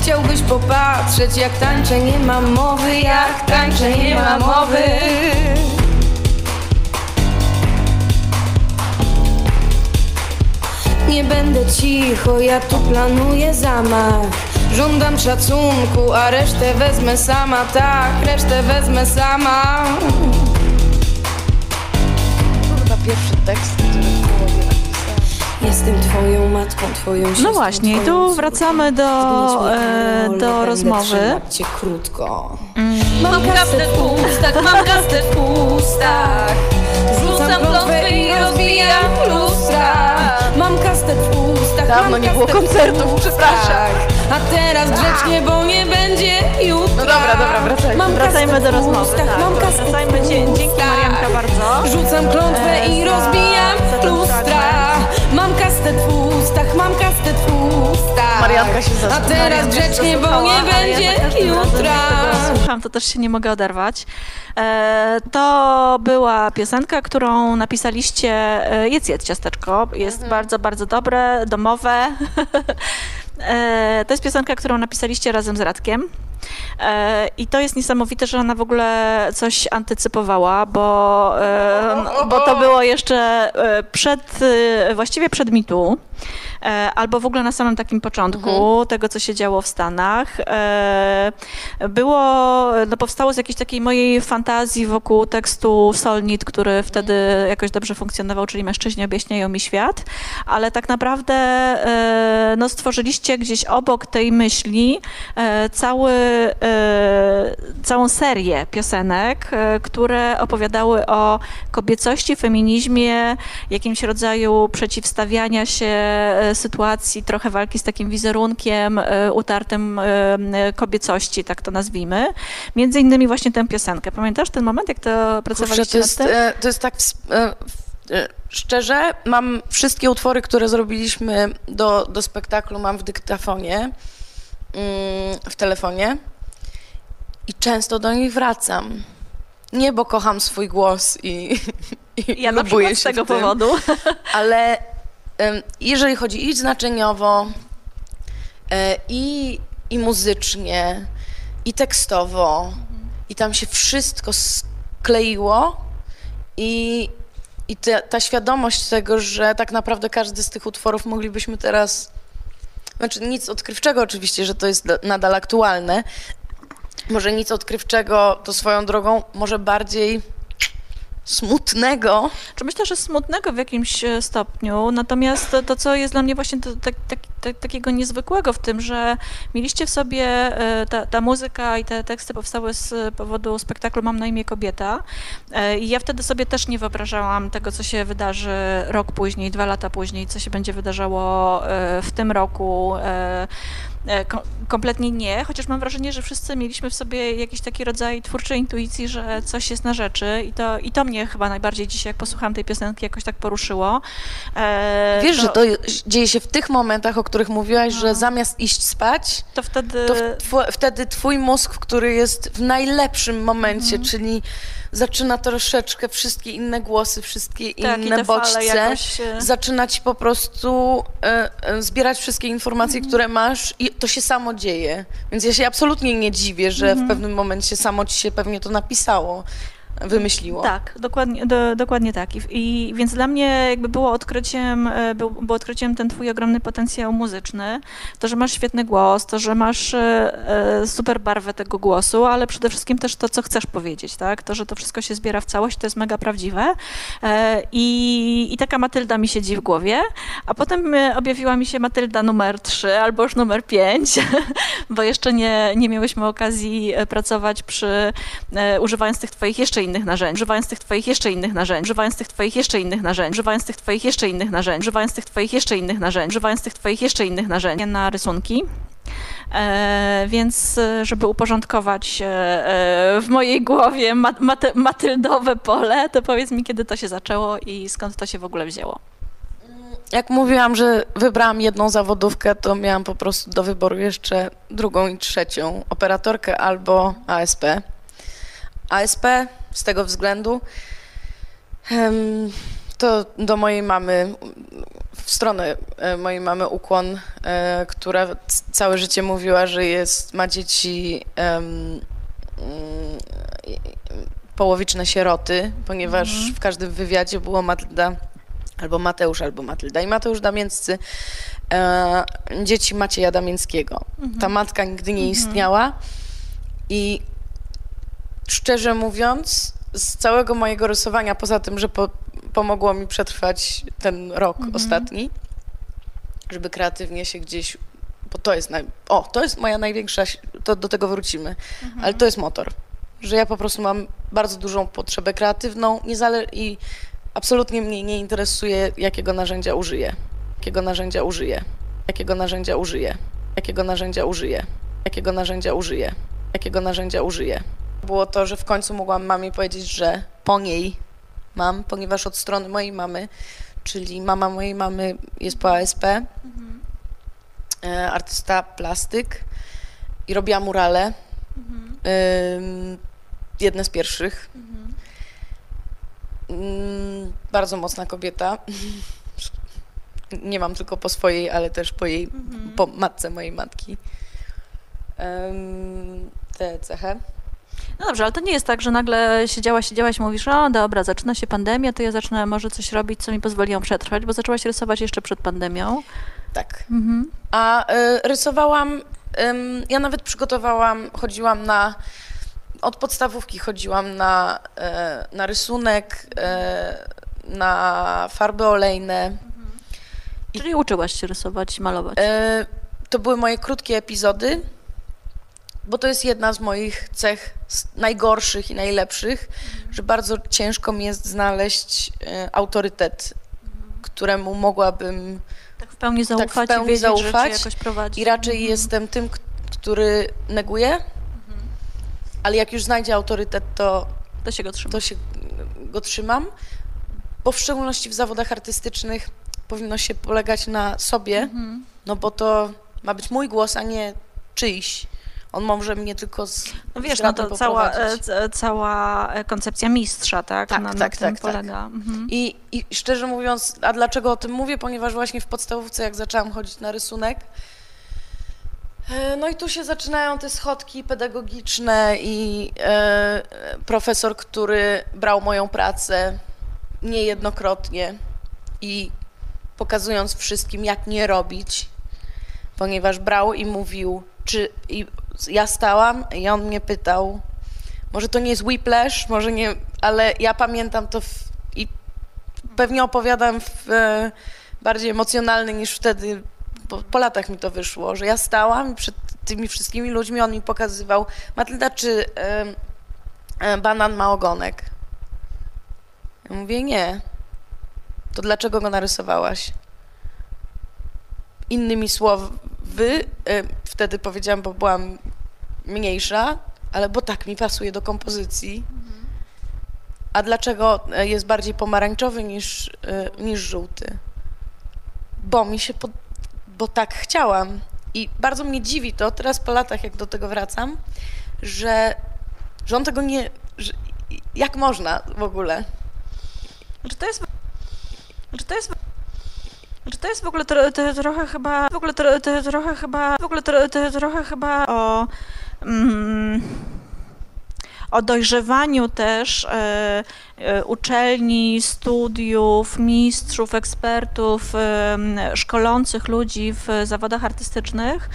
Chciałbyś popatrzeć jak tańczę, nie mam mowy Jak tańczę, nie mam mowy. Nie będę cicho, ja tu planuję zamach. Żądam szacunku, a resztę wezmę sama Tak, resztę wezmę sama. Chyba pierwszy tekst, który Jestem twoją matką, twoją siostrą, No właśnie, i twoją tu wracamy do, e, do rozmowy. cię krótko. Mam kastet w ustach, mam kastet w ustach Rzucam klątwę i rozbijam lustra Mam kastet w ustach, Dawno mam nie było kastet w koncertów, ustach. przepraszam. A teraz grzecznie, bo nie będzie jutra No dobra, dobra, wracajmy. Mam Wracajmy kastet do w rozmowy. ustach, Tak, mam kastet wracajmy. w Dzie- Dzięki ustach. Marianka bardzo. Rzucam klątwę E, i za- rozbijam za ten lustra fragment. Kastet w ustach, mam kastet w ustach Marianka się A zasłuchała. teraz grzecznie, bo nie będzie jutra Słucham, to też się nie mogę oderwać. E, to była piosenka, którą napisaliście. E, jedz, jedz ciasteczko. Jest bardzo, bardzo dobre, domowe. e, to jest piosenka, którą napisaliście razem z Radkiem. E, I to jest niesamowite, że ona w ogóle coś antycypowała, bo, bo to było jeszcze e, przed, e, właściwie przed mitu, albo w ogóle na samym takim początku tego, co się działo w Stanach. Było, no powstało z jakiejś takiej mojej fantazji wokół tekstu Solnit, który wtedy jakoś dobrze funkcjonował, czyli Mężczyźni objaśniają mi świat, ale tak naprawdę no, stworzyliście gdzieś obok tej myśli cały, całą serię piosenek, e, które opowiadały o kobiecości, feminizmie, jakimś rodzaju przeciwstawiania się e, sytuacji, trochę walki z takim wizerunkiem e, utartym e, e, kobiecości, tak to nazwijmy. Między innymi właśnie tę piosenkę. Pamiętasz ten moment, jak to Kurczę, pracowaliście to jest, e, to jest tak. e, e, Szczerze, mam wszystkie utwory, które zrobiliśmy do, do spektaklu, mam w dyktafonie, mm, w telefonie i często do nich wracam. Nie, bo kocham swój głos i, i Ja lubuję przykład z się tego tym, powodu. ale jeżeli chodzi i znaczeniowo, e, i, i muzycznie, i tekstowo, i tam się wszystko skleiło i, i ta, ta świadomość tego, że tak naprawdę każdy z tych utworów moglibyśmy teraz, znaczy nic odkrywczego oczywiście, że to jest da- nadal aktualne, może nic odkrywczego, to swoją drogą, może bardziej smutnego, Czy myślę, że smutnego w jakimś e, stopniu, natomiast to, co jest dla mnie właśnie to, tak, tak, te, takiego niezwykłego w tym, że mieliście w sobie, e, ta, ta muzyka i te teksty powstały z powodu spektaklu Mam na imię kobieta. E, i ja wtedy sobie też nie wyobrażałam tego, co się wydarzy rok później, dwa lata później, co się będzie wydarzało w tym roku. E, kompletnie nie, chociaż mam wrażenie, że wszyscy mieliśmy w sobie jakiś taki rodzaj twórczej intuicji, że coś jest na rzeczy i to, i to mnie chyba najbardziej dzisiaj, jak posłuchałam tej piosenki, jakoś tak poruszyło. E, Wiesz, to... że to dzieje się w tych momentach, o których mówiłaś, no. że zamiast iść spać, to wtedy... To wtedy twój mózg, który jest w najlepszym momencie, mhm. czyli zaczyna troszeczkę wszystkie inne głosy, wszystkie tak, inne bodźce, jakoś... zaczyna ci po prostu e, e, zbierać wszystkie informacje, mm. które masz i to się samo dzieje. Więc ja się absolutnie nie dziwię, że mm. w mhm. pewnym momencie samo ci się pewnie to napisało wymyśliło. Tak, dokładnie, do, dokładnie tak. I, I, więc dla mnie jakby było odkryciem, e, był, było odkryciem ten twój ogromny potencjał muzyczny, to, że masz świetny głos, to, że masz e, e, super barwę tego głosu, ale przede wszystkim też to, co chcesz powiedzieć, tak? To, że to wszystko się zbiera w całość, to jest mega prawdziwe. I, i taka Matylda mi siedzi w głowie, a potem objawiła mi się Matylda numer 3 albo już numer 5, bo jeszcze nie, nie miałyśmy okazji pracować przy, używając tych twoich jeszcze innych narzędzi, używając tych twoich jeszcze innych narzędzi, używając tych twoich jeszcze innych narzędzi, używając tych twoich jeszcze innych narzędzi, używając tych twoich jeszcze innych narzędzi, używając tych twoich jeszcze innych narzędzi na rysunki. E, więc e, żeby uporządkować e, e, w mojej głowie mat, matyldowe pole, to powiedz mi, kiedy to się zaczęło i skąd to się w ogóle wzięło. Jak mówiłam, że wybrałam jedną zawodówkę, to miałam po prostu do wyboru jeszcze drugą i trzecią, operatorkę albo ASP. ASP z tego względu. To do mojej mamy, w stronę e, mojej mamy ukłon, e, która całe życie mówiła, że jest, ma dzieci um, połowiczne sieroty, ponieważ mhm. w każdym wywiadzie było Matylda albo Mateusz, albo Matylda i Mateusz Damięccy, e, dzieci Macieja Damięckiego. Mhm. Ta matka nigdy nie mhm. istniała i szczerze mówiąc, z całego mojego rysowania, poza tym, że po, pomogło mi przetrwać ten rok mhm. ostatni, żeby kreatywnie się gdzieś, bo to jest, naj, o, to jest moja największa, to do tego wrócimy, mhm. ale to jest motor, że ja po prostu mam bardzo dużą potrzebę kreatywną niezale- i absolutnie mnie nie interesuje, jakiego narzędzia użyję, jakiego narzędzia użyję, jakiego narzędzia użyję, jakiego narzędzia użyję, jakiego narzędzia użyję, jakiego narzędzia użyję było to, że w końcu mogłam mamie powiedzieć, że po niej mam, ponieważ od strony mojej mamy, czyli mama mojej mamy jest po ASP, mhm. E, artysta plastyk i robiła murale. Mhm. jedne z pierwszych. Mhm. bardzo mocna kobieta. Nie mam tylko po swojej, ale też po jej, mhm. po matce mojej matki. tę cechę. No dobrze, ale to nie jest tak, że nagle siedziałaś, siedziałaś, mówisz, o dobra, zaczyna się pandemia, to ja zacznę może coś robić, co mi pozwoli ją przetrwać, bo zaczęłaś rysować jeszcze przed pandemią. Tak. Mhm. A y, rysowałam, y, ja nawet przygotowałam, chodziłam na, od podstawówki chodziłam na, y, na rysunek, y, na farby olejne. Mhm. Czyli uczyłaś się rysować, malować? Y, to były moje krótkie epizody bo to jest jedna z moich cech najgorszych i najlepszych, że bardzo ciężko mi jest znaleźć e, autorytet, któremu mogłabym tak w pełni zaufać, tak w pełni i zaufać. I raczej mhm. jestem tym, który neguje, mhm. ale jak już znajdzie autorytet, to, to się go. To się go trzymam, bo w szczególności w zawodach artystycznych powinno się polegać na sobie, mhm. no bo to ma być mój głos, a nie czyjś. On może mnie tylko z No wiesz, no to cała, e, cała koncepcja mistrza, tak? Tak, na, tak, na tak, tak, polega. Tak. Mhm. I, I szczerze mówiąc, a dlaczego o tym mówię? Ponieważ właśnie w podstawówce, jak zaczęłam chodzić na rysunek, e, no i tu się zaczynają te schodki pedagogiczne i e, profesor, który brał moją pracę niejednokrotnie i pokazując wszystkim, jak nie robić, ponieważ brał i mówił, czy i ja stałam i on mnie pytał, może to nie jest whiplash, może nie, ale ja pamiętam to w, i pewnie opowiadam w e, bardziej emocjonalny niż wtedy Po, po latach mi to wyszło, że ja stałam i przed tymi wszystkimi ludźmi on mi pokazywał, Matylda, czy e, e, banan ma ogonek? Ja mówię, nie. To dlaczego go narysowałaś? Innymi słowy, e, wtedy powiedziałam, bo byłam mniejsza, ale bo tak mi pasuje do kompozycji. A dlaczego e, jest bardziej pomarańczowy niż, e, niż żółty? Bo mi się, pod... bo tak chciałam. I bardzo mnie dziwi to, teraz po latach, jak do tego wracam, że, że on tego nie. Że, jak można w ogóle? Czy to jest. Czy to jest. Czy to jest w ogóle to, trochę chyba. W ogóle to, trochę chyba. W ogóle to, trochę chyba o. Mm, o dojrzewaniu też e, e, uczelni, studiów, mistrzów, ekspertów, e, szkolących ludzi w zawodach artystycznych,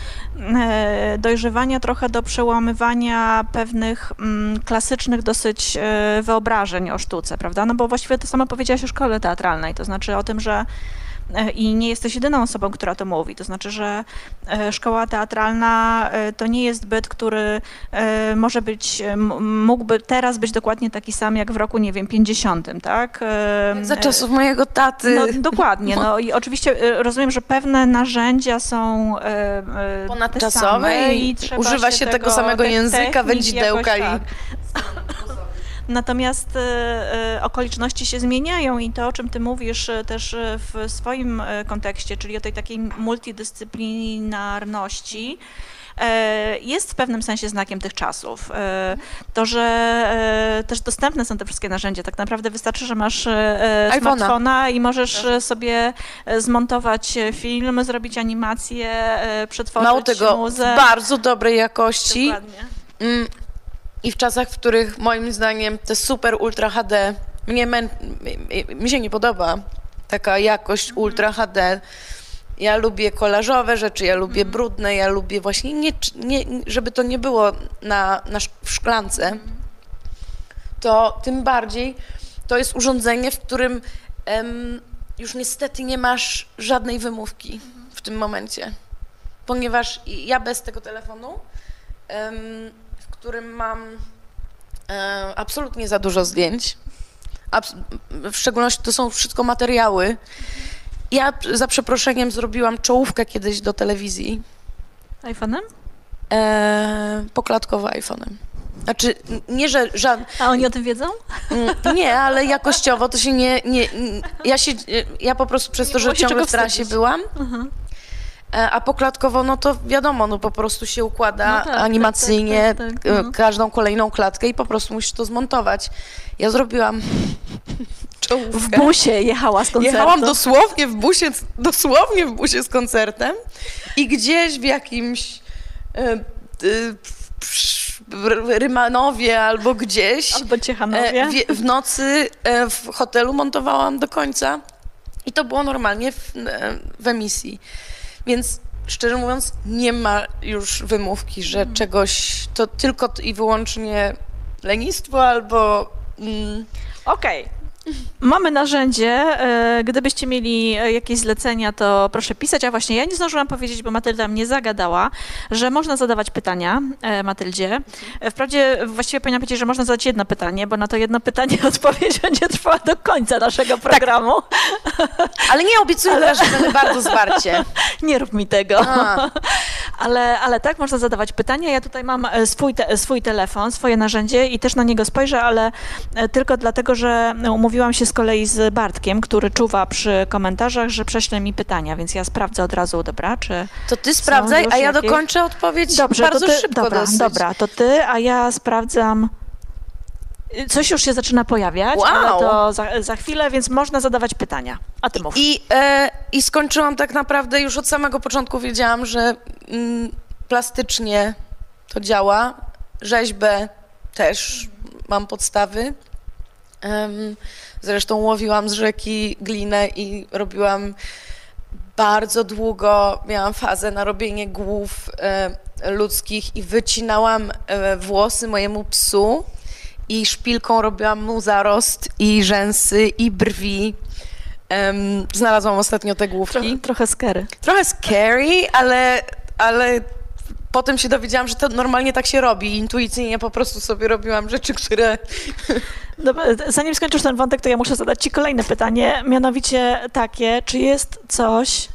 dojrzewania trochę do przełamywania pewnych mm, klasycznych dosyć wyobrażeń o sztuce, prawda? No bo właściwie to samo powiedziałaś o szkole teatralnej, to znaczy o tym, że i nie jesteś jedyną osobą, która to mówi. To znaczy, że e, szkoła teatralna e, to nie jest byt, który może być, mógłby teraz być dokładnie taki sam jak w roku, nie wiem, 50, tak? Za czasów mojego taty. No, dokładnie. No i oczywiście rozumiem, że pewne narzędzia są ponadczasowe i, i używa się tego, tego samego języka, wędzidełka i... Tak. Natomiast e, e, okoliczności się zmieniają i to, o czym ty mówisz e, też w swoim kontekście, czyli o tej takiej multidyscyplinarności, jest w pewnym sensie znakiem tych czasów. To, że też dostępne są te wszystkie narzędzia, tak naprawdę wystarczy, że masz smartfona i możesz tak. sobie zmontować film, zrobić animację, przetworzyć Mało tego, muzę. bardzo dobrej jakości. Dokładnie. I w czasach, w których moim zdaniem te super ultra HD mnie mę, mi się nie podoba taka jakość mhm. ultra HD. Ja lubię kolażowe rzeczy, ja lubię mhm. brudne, ja lubię właśnie nie, nie żeby to nie było na, na w szklance. Mhm. To tym bardziej to jest urządzenie, w którym em, już niestety nie masz żadnej wymówki w tym momencie. Ponieważ ja bez tego telefonu em, którym mam e, absolutnie za dużo zdjęć. Abs w szczególności to są wszystko materiały. Ja za przeproszeniem zrobiłam czołówkę kiedyś do telewizji. iPhone'em? E, poklatkowo iPhone'em. Znaczy, nie, że żadne. A oni o tym wiedzą? Mm, nie, ale jakościowo to się nie. nie ja, się, ja po prostu przez to, że ciągle w trasie byłam, uh -huh. E, a poklatkowo, no to wiadomo, no po prostu się układa no tak, animacyjnie tak, tak, tak, e, no. każdą kolejną klatkę i po prostu musisz to zmontować. Ja zrobiłam czołówkę. W busie jechała z koncertem. Jechałam dosłownie w busie, dosłownie w busie z koncertem i gdzieś w jakimś e, Rymanowie albo gdzieś. Albo Ciechanowie. W, w nocy w hotelu montowałam do końca i to było normalnie w, w emisji. Więc szczerze mówiąc, nie ma już wymówki, że mm. czegoś to tylko i wyłącznie lenistwo albo. Mm. Okej. Okay. Mamy narzędzie. E, gdybyście mieli e, jakieś zlecenia, to proszę pisać. A właśnie ja nie zdążyłam powiedzieć, bo Matylda mnie zagadała, że można zadawać pytania e, Matyldzie. Wprawdzie właściwie powinnam powiedzieć, że można zadać jedno pytanie, bo na to jedno pytanie odpowiedź będzie trwała do końca naszego tak. programu. Tak. Ale nie obiecuję, ale... że będę bardzo zwarcie. Nie rób mi tego. Ale, ale tak, można zadawać pytania. Ja tutaj mam swój, te, swój telefon, swoje narzędzie i też na niego spojrzę, ale tylko dlatego, że umówiłam umówiłam się z kolei z Bartkiem, który czuwa przy komentarzach, że prześle mi pytania, więc ja sprawdzę od razu, dobra, czy To ty sprawdzaj, a ja jakieś... dokończę odpowiedź Dobrze, bardzo ty, szybko dobra, dosyć. Dobra, to ty, a ja sprawdzam... Coś już się zaczyna pojawiać, wow. ale to za, za, chwilę, więc można zadawać pytania. A ty mów. I, e, I skończyłam tak naprawdę, już od samego początku wiedziałam, że mm, plastycznie to działa, rzeźbę też mam podstawy. Zresztą łowiłam z rzeki glinę i robiłam bardzo długo, miałam fazę na robienie głów e, ludzkich i wycinałam e, włosy mojemu psu i szpilką robiłam mu zarost i rzęsy i brwi. Znalazłam ostatnio te Trochę, główki. trochę scary. Trochę scary, ale, ale potem się dowiedziałam, że to normalnie tak się robi. Intuicyjnie po prostu sobie robiłam rzeczy, które... Dobra, zanim skończysz ten wątek, to ja muszę zadać Ci kolejne pytanie, mianowicie takie, czy jest coś,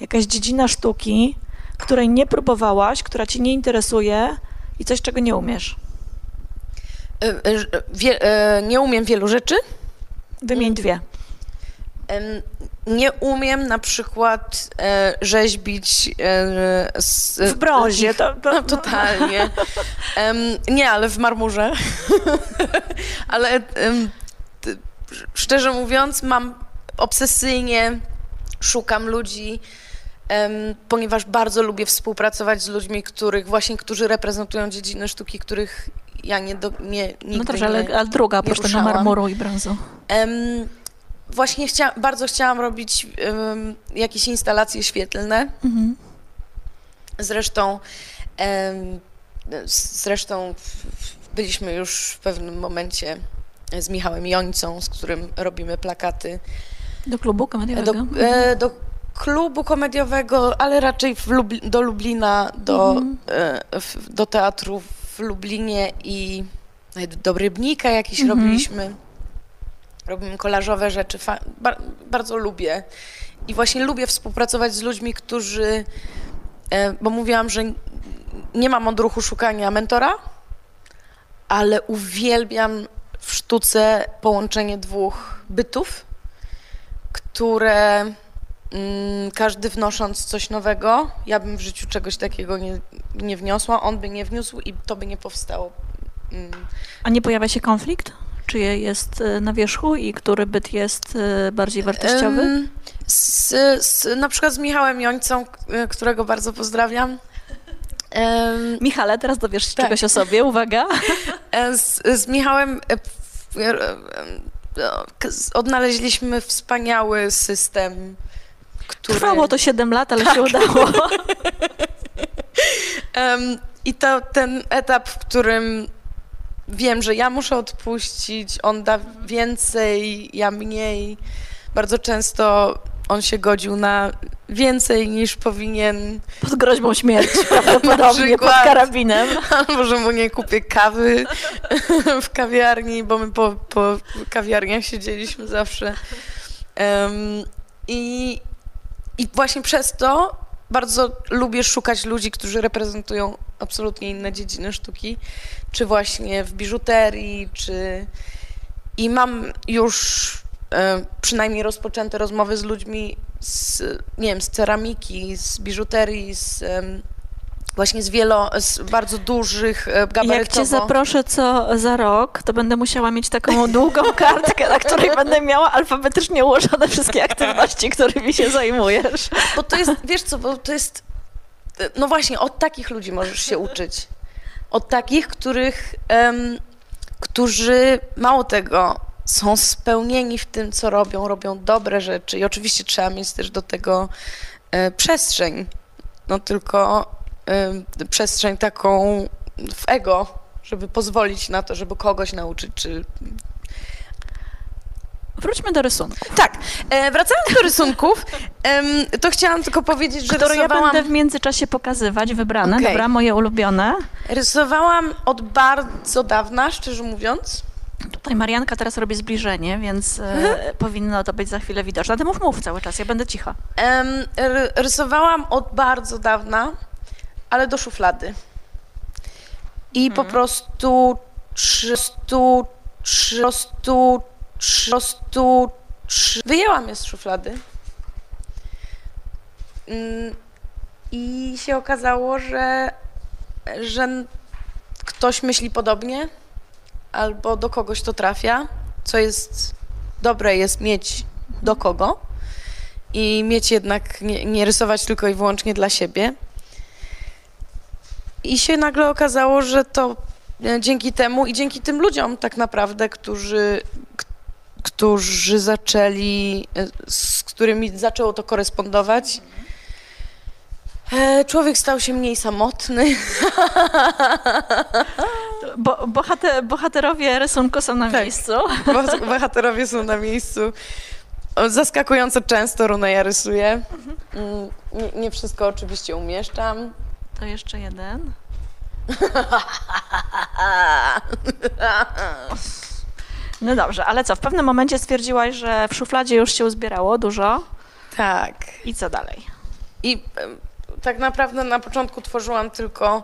jakaś dziedzina sztuki, której nie próbowałaś, która Cię nie interesuje i coś, czego nie umiesz? e, e, Wie, e, nie umiem wielu rzeczy. Wymień dwie. Nie umiem na przykład e, rzeźbić e, z, W brązie. To, to, No, totalnie. Nie, ale w marmurze. ale t- szczerze mówiąc, mam obsesyjnie szukam ludzi, ponieważ bardzo lubię współpracować z ludźmi, których właśnie, którzy reprezentują dziedziny sztuki, których ja nie, do, nie nigdy no dobrze, ale, ale druga, oprócz tego marmuru i brązu. Właśnie chcia, bardzo chciałam robić em, jakieś instalacje świetlne. Mhm. Zresztą, em, zresztą byliśmy już w pewnym momencie z Michałem Jońcą, z którym robimy plakaty Do klubu do, komediowego? e, do klubu komediowego, ale raczej do Lublina, do, Mhm. e, w, do teatru w Lublinie i do Rybnika jakieś Mhm. robiliśmy. Robimy kolażowe rzeczy, bardzo lubię. I właśnie lubię współpracować z ludźmi, którzy, e, bo mówiłam, że nie mam odruchu szukania mentora, ale uwielbiam w sztuce połączenie dwóch bytów, które mm, każdy wnosząc coś nowego, ja bym w życiu czegoś takiego nie, nie wniosła, on by nie wniósł i to by nie powstało. Mm, A nie pojawia się konflikt? Czy je jest e, na wierzchu i który byt jest e, bardziej wartościowy? Z, z, na przykład z Michałem Jońcą, k- którego bardzo pozdrawiam. Michale, teraz dowiesz się tak. czegoś o sobie, uwaga. e, Z, z Michałem e, e, e, e, odnaleźliśmy wspaniały system, który... Trwało to 7 lat, ale się udało. I to ten etap, w którym wiem, że ja muszę odpuścić, on da więcej, ja mniej. Bardzo często on się godził na więcej niż powinien, Pod groźbą śmierci prawdopodobnie, pod przykład. karabinem. albo że mu nie kupię kawy w kawiarni, bo my po, po kawiarniach siedzieliśmy zawsze. Em, i, I właśnie przez to bardzo lubię szukać ludzi, którzy reprezentują absolutnie inne dziedziny sztuki, czy właśnie w biżuterii, czy... I mam już e, przynajmniej rozpoczęte rozmowy z ludźmi z, nie wiem, z ceramiki, z biżuterii, z... Właśnie z wielo, z bardzo dużych, e, gabarytowo. Jak cię zaproszę co za rok, to będę musiała mieć taką długą kartkę, na której będę miała alfabetycznie ułożone wszystkie aktywności, którymi się zajmujesz. Bo to jest, wiesz co, bo to jest, no właśnie, od takich ludzi możesz się uczyć. Od takich, których, em, którzy, mało tego, są spełnieni w tym, co robią, robią dobre rzeczy i oczywiście trzeba mieć też do tego e, przestrzeń, no tylko przestrzeń taką w ego, żeby pozwolić na to, żeby kogoś nauczyć, czy Wróćmy do rysunku, Tak, e, wracając do rysunków, em, to chciałam tylko powiedzieć, że które ja rysowałam, będę w międzyczasie pokazywać, wybrane, Okej. dobra, moje ulubione. rysowałam od bardzo dawna, szczerze mówiąc. Tutaj Marianka teraz robi zbliżenie, więc e, powinno to być za chwilę widoczne. A ty mów, mów cały czas, ja będę cicha. Em, ry- rysowałam od bardzo dawna, ale do szuflady. I po prostu trzystu, trzystu, trzystu, trzy... Wyjęłam je z szuflady. Mm, I się okazało, że, że ktoś myśli podobnie, albo do kogoś to trafia, co jest dobre jest mieć do kogo i mieć jednak, nie, nie rysować tylko i wyłącznie dla siebie. I się nagle okazało, że to e, dzięki temu i dzięki tym ludziom tak naprawdę, którzy, którzy zaczęli, e, z którymi zaczęło to korespondować, e, człowiek stał się mniej samotny. Bo, bohater, bohaterowie rysunku są na Tak. miejscu. Bo- Bohaterowie są na miejscu. zaskakująco często Runeja rysuję. Mm, Nie, nie wszystko oczywiście umieszczam. To jeszcze jeden. No dobrze, ale co, w pewnym momencie stwierdziłaś, że w szufladzie już się uzbierało dużo Tak. i co dalej? I tak naprawdę na początku tworzyłam tylko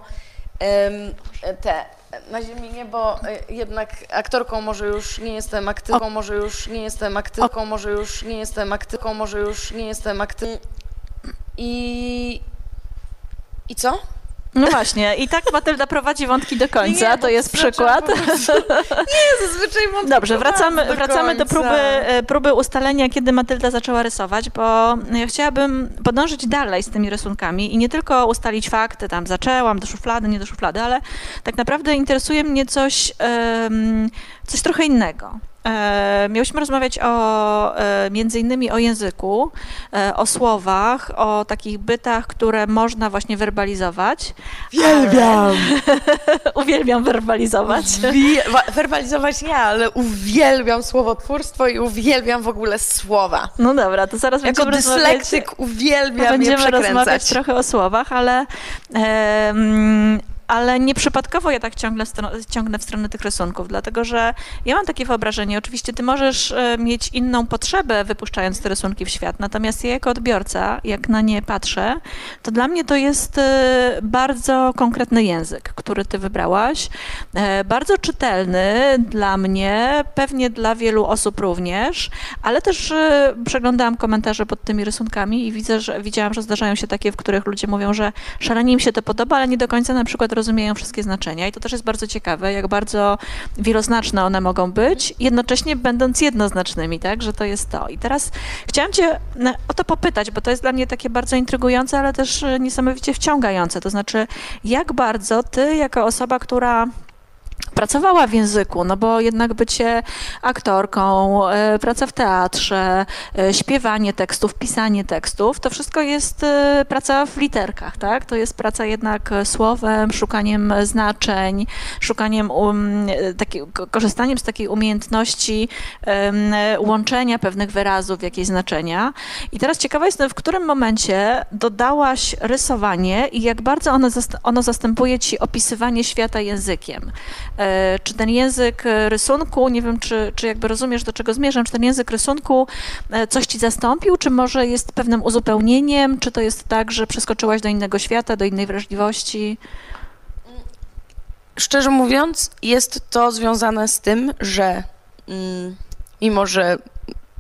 em, te na ziemi nie, bo e, jednak aktorką może już nie jestem aktywką, może już nie jestem aktywką, może już nie jestem aktywką, może już nie jestem aktywką. I i co? No właśnie, i tak Matylda prowadzi wątki do końca, Nie, to jest przykład. Nie, zazwyczaj mam Dobrze, wracamy, do wracamy do próby, e, próby ustalenia, kiedy Matylda zaczęła rysować, bo ja chciałabym podążyć dalej z tymi rysunkami i nie tylko ustalić fakty, tam zaczęłam, do szuflady, nie do szuflady, ale tak naprawdę interesuje mnie coś, coś trochę innego. E, Miałyśmy rozmawiać o, e, między innymi o języku, e, o słowach, o takich bytach, które można właśnie werbalizować. Uwielbiam! Uwielbiam werbalizować. Werbalizować nie, ale uwielbiam słowotwórstwo i uwielbiam w ogóle słowa. No dobra, to zaraz Jako będziemy rozmawiać. dyslektyk uwielbiam je Będziemy rozmawiać przekręcać. trochę o słowach, ale, em, ale nieprzypadkowo ja tak ciągle ciągnę w stronę tych rysunków, dlatego że ja mam takie wyobrażenie, oczywiście ty możesz e, mieć inną potrzebę wypuszczając te rysunki w świat, natomiast ja jako odbiorca, jak na nie patrzę, to dla mnie to jest e, bardzo konkretny język, który ty wybrałaś, e, bardzo czytelny dla mnie, pewnie dla wielu osób również, ale też przeglądałam komentarze pod tymi rysunkami i widzę, że widziałam, że zdarzają się takie, w których ludzie mówią, że szalenie im się to podoba, ale nie do końca na przykład rozumieją wszystkie znaczenia i to też jest bardzo ciekawe, jak bardzo wieloznaczne one mogą być, jednocześnie będąc jednoznacznymi, tak, że to jest to. I teraz chciałam cię na- o to popytać, bo to jest dla mnie takie bardzo intrygujące, ale też e, niesamowicie wciągające, to znaczy jak bardzo ty, jako osoba, która pracowała w języku, no bo jednak bycie aktorką, e, praca w teatrze, e, śpiewanie tekstów, pisanie tekstów, to wszystko jest e, praca w literkach, tak? To jest praca jednak słowem, szukaniem znaczeń, szukaniem, um, taki, ko- korzystaniem z takiej umiejętności e, łączenia pewnych wyrazów jakieś znaczenia. I teraz ciekawa jestem, w którym momencie dodałaś rysowanie i jak bardzo ono, ono zastępuje ci opisywanie świata językiem. E, Czy ten język e, rysunku, nie wiem, czy, czy jakby rozumiesz, do czego zmierzam, czy ten język rysunku e, coś ci zastąpił, czy może jest pewnym uzupełnieniem, czy to jest tak, że przeskoczyłaś do innego świata, do innej wrażliwości? Szczerze mówiąc, jest to związane z tym, że mm, mimo, że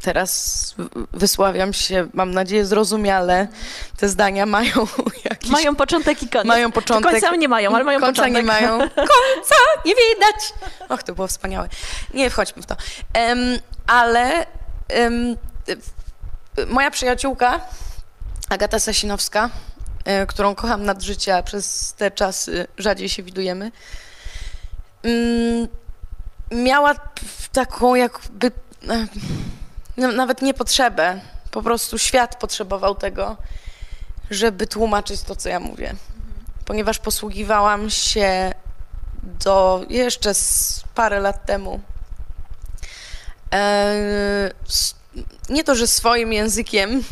teraz wysławiam się, mam nadzieję, zrozumiale, te zdania mają jakiś... Mają początek i koniec. mają początek. Końca nie mają, ale mają końca początek. nie mają. Końca nie widać. Och, to było wspaniałe. Nie wchodźmy w to. Em, ale w- moja przyjaciółka, Agata Sasinowska, e, którą kocham nad życia, przez te czasy rzadziej się widujemy, mm, miała taką jakby e, nawet nie potrzebę, po prostu świat potrzebował tego, żeby tłumaczyć to, co ja mówię. Ponieważ posługiwałam się do jeszcze z parę lat temu e, nie to, że swoim językiem,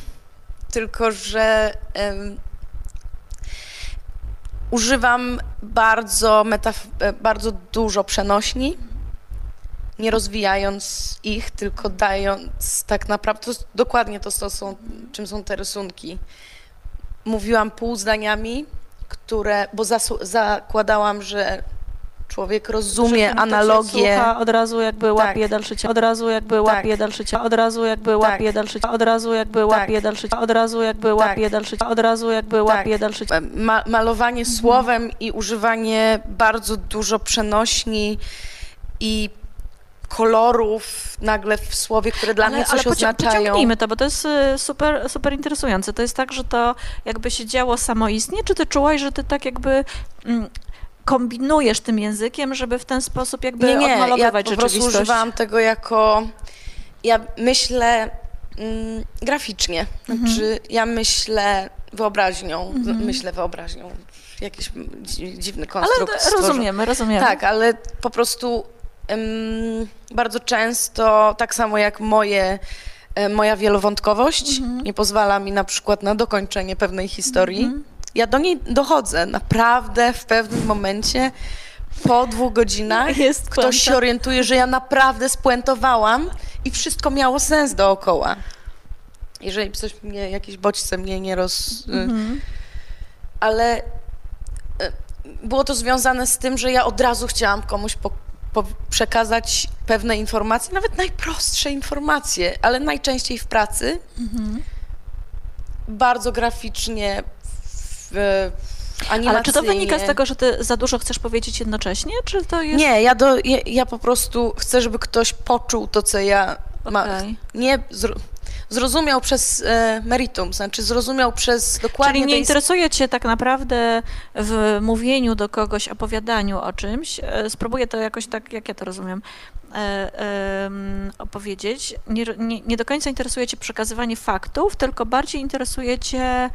tylko że używam bardzo, metaf- bardzo dużo przenośni, nie rozwijając ich, tylko dając tak naprawdę, to jest dokładnie to, co są, czym są te rysunki. Mówiłam pół zdaniami, które, bo zasu- zakładałam, że człowiek rozumie analogię. Słucha, od razu jakby łapie Tak. dalszy ciąg, od razu jakby łapie Tak. dalszy ciąg, od razu jakby łapie dalszy ciąg, od razu jakby łapie dalszy ciąg, od razu jakby łapie dalszy ciąg, od razu jakby łapie dalszy ciąg. Ma, malowanie słowem i używanie bardzo dużo przenośni i kolorów nagle w słowie, które dla mnie coś ale oznaczają. pociągnijmy to, bo to jest y, super, super interesujące. To jest tak, że to jakby się działo samoistnie, czy ty czułaś, że ty tak jakby mm, kombinujesz tym językiem, żeby w ten sposób jakby Nie, nie, ja odmalowywać po prostu używałam tego jako, ja myślę mm, graficznie, znaczy ja myślę wyobraźnią, myślę wyobraźnią, jakiś dzi- dziwny Ale konstrukt stworzę. rozumiemy, rozumiemy. Tak, ale po prostu bardzo często, tak samo jak moje e, moja wielowątkowość nie pozwala mi na przykład na dokończenie pewnej historii. Ja do niej dochodzę naprawdę w pewnym momencie. Po dwóch godzinach Jest ktoś puenta. się orientuje, że ja naprawdę spuentowałam i wszystko miało sens dookoła. Jeżeli coś mnie, jakieś bodźce mnie nie roz... Mhm. Ale y, było to związane z tym, że ja od razu chciałam komuś po przekazać pewne informacje, nawet najprostsze informacje, ale najczęściej w pracy. Bardzo graficznie, w, animacyjnie. Ale czy to wynika z tego, że ty za dużo chcesz powiedzieć jednocześnie, czy to jest... Nie, ja, do, ja, ja po prostu chcę, żeby ktoś poczuł to, co ja mam. Okej. Nie zro, zrozumiał przez e, meritum, znaczy zrozumiał przez dokładnie Czyli nie tej interesuje cię tak naprawdę w mówieniu do kogoś, opowiadaniu o czymś. E, Spróbuję to jakoś tak, jak ja to rozumiem, em, opowiedzieć. Nie, nie, nie do końca interesuje cię przekazywanie faktów, tylko bardziej interesuje cię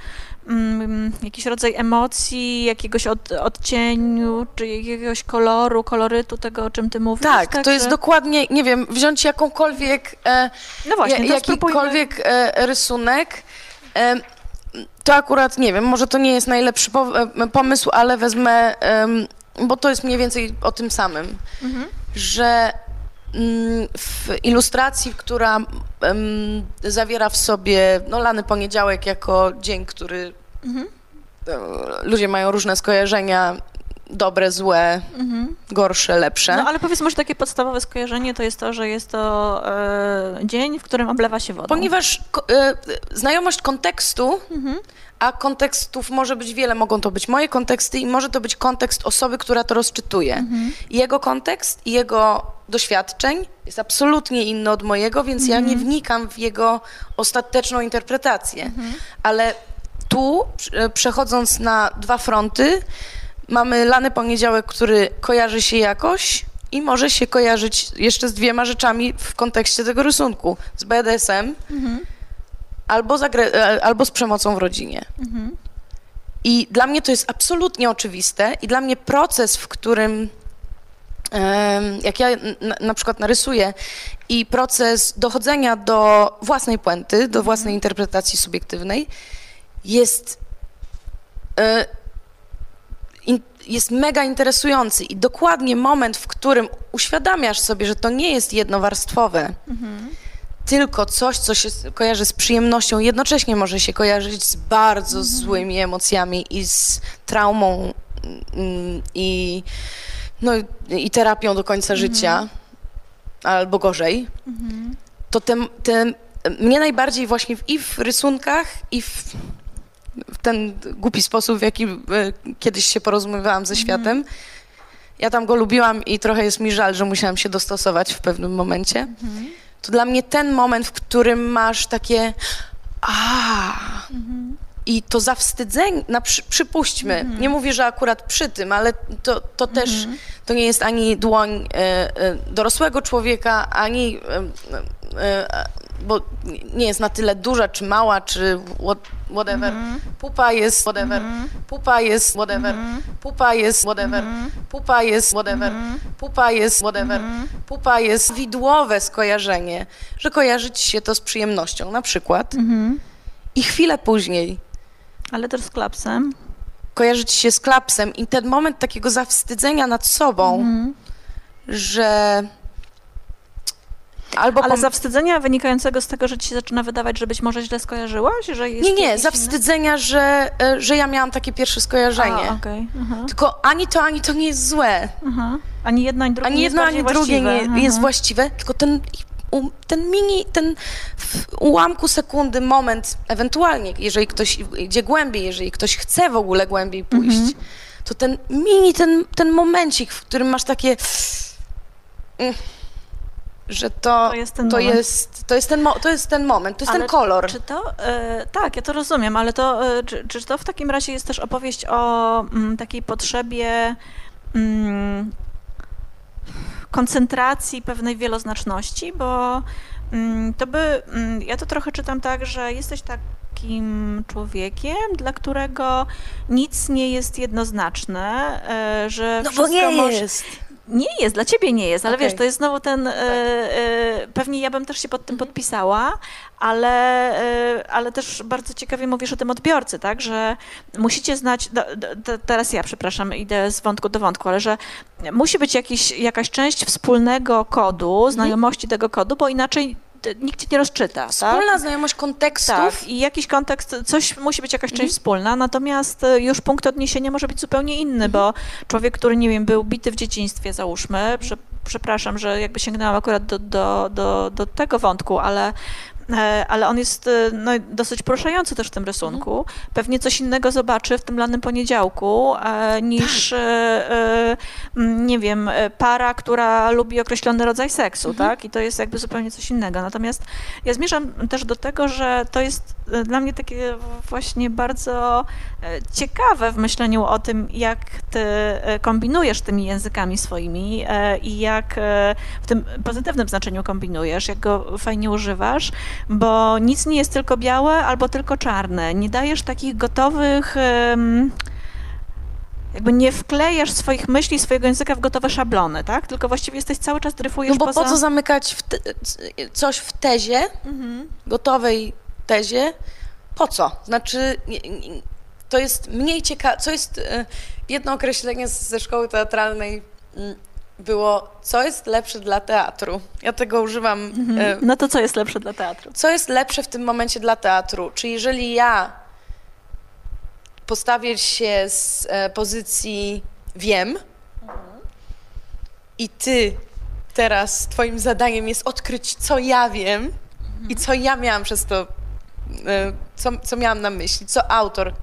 mm, jakiś rodzaj emocji, jakiegoś od, odcieniu, czy jakiegoś koloru, kolorytu tego, o czym ty mówisz. Tak, to jest że- dokładnie, nie wiem, wziąć jakąkolwiek, e, No właśnie, to spróbujmy. jakikolwiek e, rysunek. E, to akurat, nie wiem, może to nie jest najlepszy po, e, pomysł, ale wezmę, bo to jest mniej więcej o tym samym, Mhm. że w ilustracji, która em, zawiera w sobie no, lany poniedziałek jako dzień, który Mhm. e, ludzie mają różne skojarzenia, dobre, złe, Mhm. gorsze, lepsze. No ale powiedzmy, że takie podstawowe skojarzenie to jest to, że jest to e, dzień, w którym oblewa się wodą. Ponieważ e, znajomość kontekstu, Mhm. a kontekstów może być wiele, mogą to być moje konteksty i może to być kontekst osoby, która to rozczytuje. Mhm. Jego kontekst i jego doświadczeń jest absolutnie inny od mojego, więc ja nie Mhm. wnikam w jego ostateczną interpretację. Ale tu, e, przechodząc na dwa fronty, mamy lany poniedziałek, który kojarzy się jakoś i może się kojarzyć jeszcze z dwiema rzeczami w kontekście tego rysunku. Z BDSM Mhm. albo z, e, albo z przemocą w rodzinie. Mhm. I dla mnie to jest absolutnie oczywiste i dla mnie proces, w którym jak ja na przykład narysuję i proces dochodzenia do własnej puenty, do własnej interpretacji subiektywnej jest e, jest mega interesujący i dokładnie moment, w którym uświadamiasz sobie, że to nie jest jednowarstwowe, tylko coś, co się kojarzy z przyjemnością, jednocześnie może się kojarzyć z bardzo złymi emocjami i z traumą mm, i, no, i terapią do końca życia, albo gorzej, to ten, ten, mnie najbardziej właśnie w, i w rysunkach, i w, w ten głupi sposób, w jaki e, kiedyś się porozumiewałam ze światem, ja tam go lubiłam i trochę jest mi żal, że musiałam się dostosować w pewnym momencie. To dla mnie ten moment, w którym masz takie a i to zawstydzenie, na przy, przypuśćmy, nie mówię, że akurat przy tym, ale to, to też, to nie jest ani dłoń e, e, dorosłego człowieka, ani, e, bo nie jest na tyle duża, czy mała, czy what, whatever. Pupa jest whatever, pupa jest whatever, pupa jest whatever, pupa jest whatever, pupa jest whatever, pupa jest widłowe skojarzenie, że kojarzy ci się to z przyjemnością, na przykład. I chwilę później Ale też z klapsem. kojarzy ci się z klapsem i ten moment takiego zawstydzenia nad sobą, że albo Ale pom- zawstydzenia wynikającego z tego, że ci się zaczyna wydawać, że być może źle skojarzyłaś? Że jest nie, nie, zawstydzenia, że, e, że ja miałam takie pierwsze skojarzenie. A. Aha, Tylko ani to, ani to nie jest złe. aha. Ani jedno, ani drugie Ani nie jest jedno, ani drugie nie właściwe. jest właściwe, tylko ten, ten mini, ten w ułamku sekundy moment, ewentualnie, jeżeli ktoś idzie głębiej, jeżeli ktoś chce w ogóle głębiej pójść, Mhm. to ten mini, ten, ten momencik, w którym masz takie... mm, że to, To jest ten to, jest, to, jest ten to jest ten moment, to jest Ale ten kolor. Czy to, e, tak, ja to rozumiem, ale to, e, czy, czy to w takim razie jest też opowieść o mm, takiej potrzebie mm, koncentracji pewnej wieloznaczności, bo mm, to by, mm, ja to trochę czytam tak, że jesteś takim człowiekiem, dla którego nic nie jest jednoznaczne, e, że No bo wszystko nie może, jest. Nie jest, dla ciebie nie jest, ale Okej. wiesz, to jest znowu ten, e, e, pewnie ja bym też się pod tym podpisała, ale, e, ale też bardzo ciekawie mówisz o tym odbiorcy, tak, że musicie znać, do, do, teraz ja, przepraszam, idę z wątku do wątku, ale że musi być jakiś, jakaś część wspólnego kodu, znajomości tego kodu, bo inaczej nikt cię nie rozczyta, tak? Wspólna znajomość kontekstów. Tak, i jakiś kontekst, coś musi być jakaś część wspólna, natomiast e, już punkt odniesienia może być zupełnie inny, bo człowiek, który, nie wiem, był bity w dzieciństwie, załóżmy, prze, przepraszam, że jakby sięgnęłam akurat do, do, do, do tego wątku, ale ale on jest e, no, dosyć poruszający też w tym rysunku. Pewnie coś innego zobaczy w tym lanym poniedziałku e, niż, e, e, m, nie wiem, e, para, która lubi określony rodzaj seksu, tak? I to jest jakby zupełnie coś innego. Natomiast ja zmierzam też do tego, że to jest e, dla mnie takie właśnie bardzo e, ciekawe w myśleniu o tym, jak ty e, kombinujesz tymi językami swoimi e, i jak e, w tym pozytywnym znaczeniu kombinujesz, jak go fajnie używasz, bo nic nie jest tylko białe albo tylko czarne. Nie dajesz takich gotowych. Jakby nie wklejasz swoich myśli, swojego języka w gotowe szablony, tak? Tylko właściwie jesteś cały czas dryfujesz No bo poza... po co zamykać w te, coś w tezie, Mhm. gotowej tezie? Po co? Znaczy, to jest mniej ciekawe. Co jest e, jedno określenie ze szkoły teatralnej mm, było, co jest lepsze dla teatru. Ja tego używam. e, No to co jest lepsze dla teatru? Co jest lepsze w tym momencie dla teatru? Czy jeżeli ja postawię się z e, pozycji wiem i ty teraz twoim zadaniem jest odkryć, co ja wiem i co ja miałam przez to, e, co, co miałam na myśli, co autor,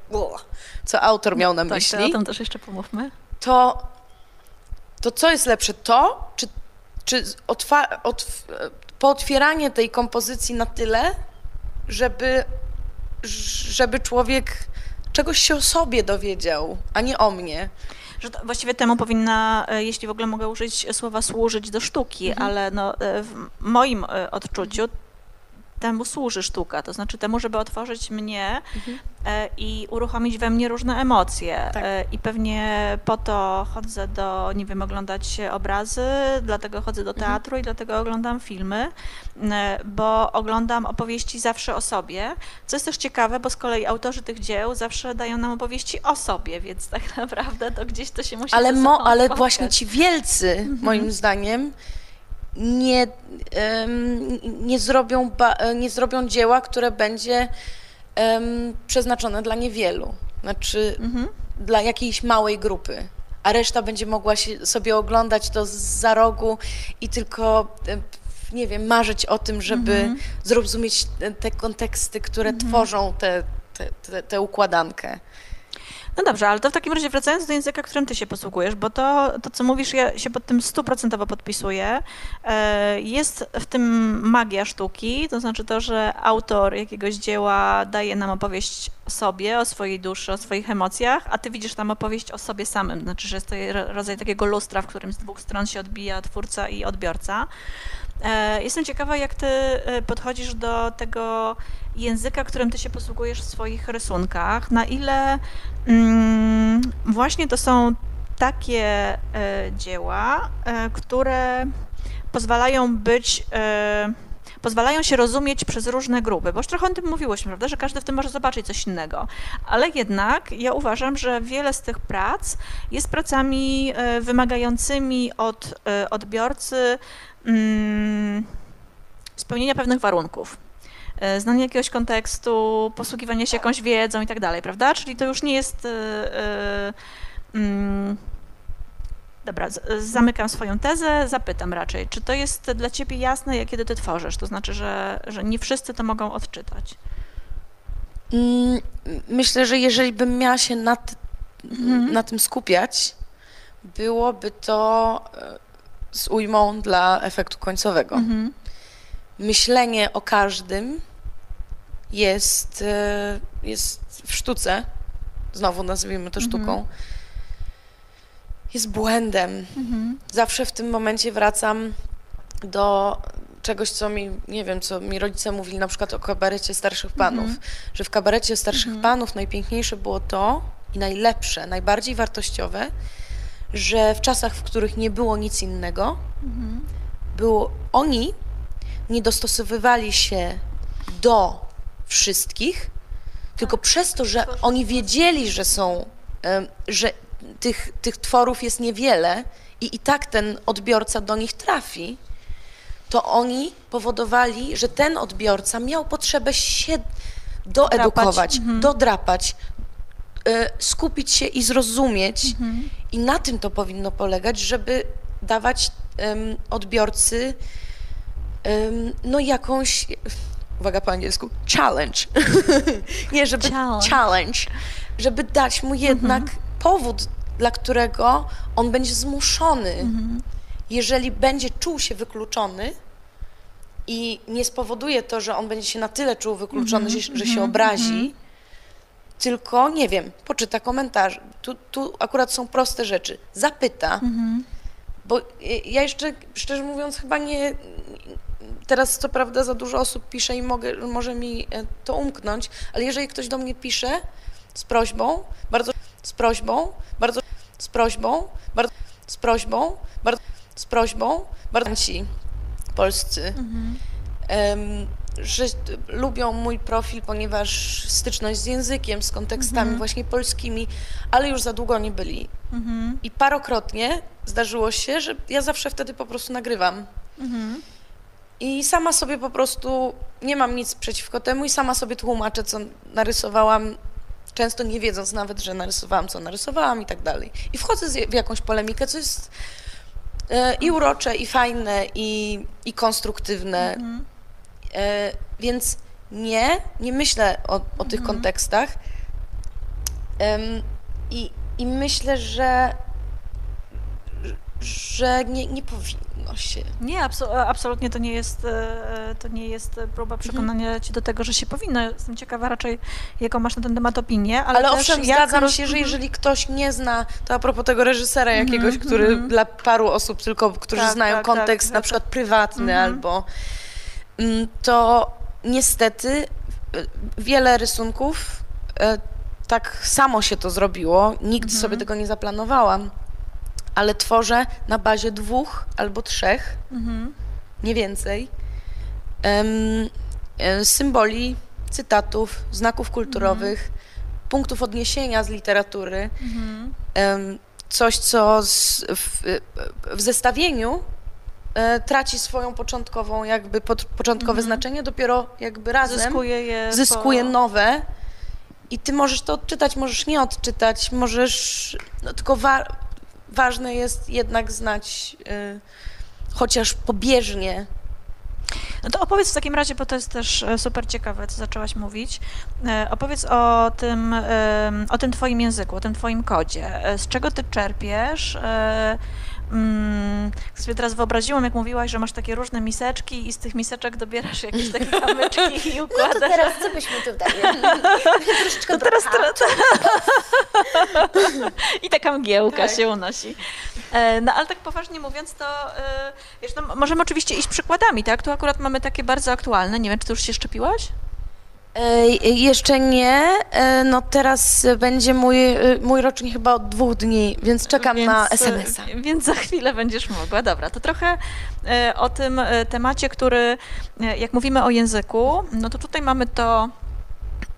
co autor miał na Tak, to myśli, o tym też jeszcze pomówmy. to, to co jest lepsze? To, czy, czy otwa- otw- pootwieranie tej kompozycji na tyle, żeby, żeby człowiek czegoś się o sobie dowiedział, a nie o mnie. Że właściwie temu powinna, e, jeśli w ogóle mogę użyć słowa służyć do sztuki, ale no, e, w moim e, odczuciu temu służy sztuka, to znaczy temu, żeby otworzyć mnie e, i uruchomić we mnie różne emocje. Tak. E, I pewnie po to chodzę do, nie wiem, oglądać obrazy, dlatego chodzę do teatru i dlatego oglądam filmy, bo oglądam opowieści zawsze o sobie, co jest też ciekawe, bo z kolei autorzy tych dzieł zawsze dają nam opowieści o sobie, więc tak naprawdę to gdzieś to się musi Ale, mo, ale spotkać. właśnie ci wielcy, moim zdaniem, nie, nie, zrobią nie zrobią dzieła, które będzie przeznaczone dla niewielu. Znaczy Mhm. dla jakiejś małej grupy. A reszta będzie mogła się, sobie oglądać to z za rogu i tylko, nie wiem, marzyć o tym, żeby Mhm. zrozumieć te- te konteksty, które tworzą tę te, te, tę układankę. No dobrze, ale to w takim razie wracając do języka, którym ty się posługujesz, bo to, to co mówisz, ja się pod tym stuprocentowo podpisuję. E, Jest w tym magia sztuki, to znaczy to, że autor jakiegoś dzieła daje nam opowieść o sobie, o swojej duszy, o swoich emocjach, a ty widzisz tam opowieść o sobie samym. Znaczy, że jest to ro- rodzaj takiego lustra, w którym z dwóch stron się odbija twórca i odbiorca. E, Jestem ciekawa, jak ty e, podchodzisz do tego języka, którym ty się posługujesz w swoich rysunkach. Na ile mm, właśnie to są takie e, dzieła, które pozwalają być. Pozwalają się rozumieć przez różne grupy, bo już trochę o tym mówiłyśmy, prawda, że każdy w tym może zobaczyć coś innego. Ale jednak ja uważam, że wiele z tych prac jest pracami wymagającymi od odbiorcy spełnienia pewnych warunków. E, Znanie jakiegoś kontekstu, posługiwanie się jakąś wiedzą i tak dalej, prawda? Czyli to już nie jest. e, e, mm, Dobra, zamykam swoją tezę, zapytam raczej, czy to jest dla ciebie jasne, jak kiedy ty tworzysz? To znaczy, że, że nie wszyscy to mogą odczytać. Mm, Myślę, że jeżeli bym miała się na, t- na tym skupiać, byłoby to z ujmą dla efektu końcowego. Mhm. Myślenie o każdym jest, e, jest w sztuce, znowu nazwijmy to sztuką, jest błędem. Mhm. Zawsze w tym momencie wracam do czegoś, co mi, nie wiem, co mi rodzice mówili na przykład o kabarecie starszych panów, że w kabarecie starszych panów najpiękniejsze było to i najlepsze, najbardziej wartościowe, że w czasach, w których nie było nic innego, było oni nie dostosowywali się do wszystkich, tylko przez to, że oni wiedzieli, że są, że tych, tych tworów jest niewiele i i tak ten odbiorca do nich trafi, to oni powodowali, że ten odbiorca miał potrzebę się doedukować, dodrapać, e, skupić się i zrozumieć. I na tym to powinno polegać, żeby dawać em, odbiorcy em, no jakąś, uwaga po angielsku, challenge. Nie, żeby Challenge. challenge, żeby dać mu jednak powód, dla którego on będzie zmuszony. Jeżeli będzie czuł się wykluczony i nie spowoduje to, że on będzie się na tyle czuł wykluczony, że, że się obrazi, tylko, nie wiem, poczyta komentarz. Tu, tu akurat są proste rzeczy. Zapyta, bo y, ja jeszcze, szczerze mówiąc, chyba nie. Teraz, co prawda, za dużo osób pisze i mogę, może mi e, to umknąć, ale jeżeli ktoś do mnie pisze z prośbą, bardzo, z prośbą, bardzo, z prośbą, bardzo, z prośbą, bardzo, z prośbą, bardzo ci polscy, em, że lubią mój profil, ponieważ styczność z językiem, z kontekstami właśnie polskimi, ale już za długo nie byli. I parokrotnie zdarzyło się, że ja zawsze wtedy po prostu nagrywam. I sama sobie po prostu nie mam nic przeciwko temu i sama sobie tłumaczę, co narysowałam, często nie wiedząc nawet, że narysowałam, co narysowałam i tak dalej. I wchodzę w jakąś polemikę, co jest e, i urocze, i fajne, i, i konstruktywne. E, więc nie, nie myślę o, o tych kontekstach. Em, i, I myślę, że, że nie, nie powinno się. Nie, abso- absolutnie to nie jest, e, to nie jest próba przekonania cię do tego, że się powinno. Jestem ciekawa raczej, jaką masz na ten temat opinię, ale, Ale, też owszem, jak zgadzam się, że Mhm. jeżeli ktoś nie zna, to a propos tego reżysera jakiegoś, który dla paru osób tylko, którzy Tak, znają tak, kontekst tak, na tak. przykład prywatny albo mm, to niestety y, wiele rysunków e, tak samo się to zrobiło, nigdy sobie tego nie zaplanowałam, ale tworzę na bazie dwóch albo trzech, nie więcej, e, symboli, cytatów, znaków kulturowych, punktów odniesienia z literatury. Em, coś, co z, w, w zestawieniu e, traci swoją początkową, jakby pod, początkowe znaczenie, dopiero jakby razem zyskuje je zyskuje po... nowe i ty możesz to odczytać, możesz nie odczytać, możesz, no tylko wa- ważne jest jednak znać y, chociaż pobieżnie No to opowiedz w takim razie, bo to jest też e, super ciekawe, co zaczęłaś mówić. E, Opowiedz o tym, o tym twoim języku, o tym twoim kodzie. E, Z czego ty czerpiesz? Mm, sobie teraz wyobraziłam, jak mówiłaś, że masz takie różne miseczki i z tych miseczek dobierasz jakieś takie kamyczki i No to układasz. teraz co byśmy tutaj? Troszeczkę To teraz, teraz, I taka mgiełka Tak. się unosi. E, No ale tak poważnie mówiąc, to e, wiesz, no, możemy oczywiście iść przykładami, tak? Tu akurat mamy takie bardzo aktualne. Nie wiem, czy ty już się szczepiłaś? Jeszcze nie. E, no teraz będzie mój, e, mój rocznik chyba od dwóch dni, więc czekam na Więc, e, SMS-a. Więc za chwilę będziesz mogła. Dobra, to trochę o tym temacie, który, jak mówimy o języku, no to tutaj mamy to,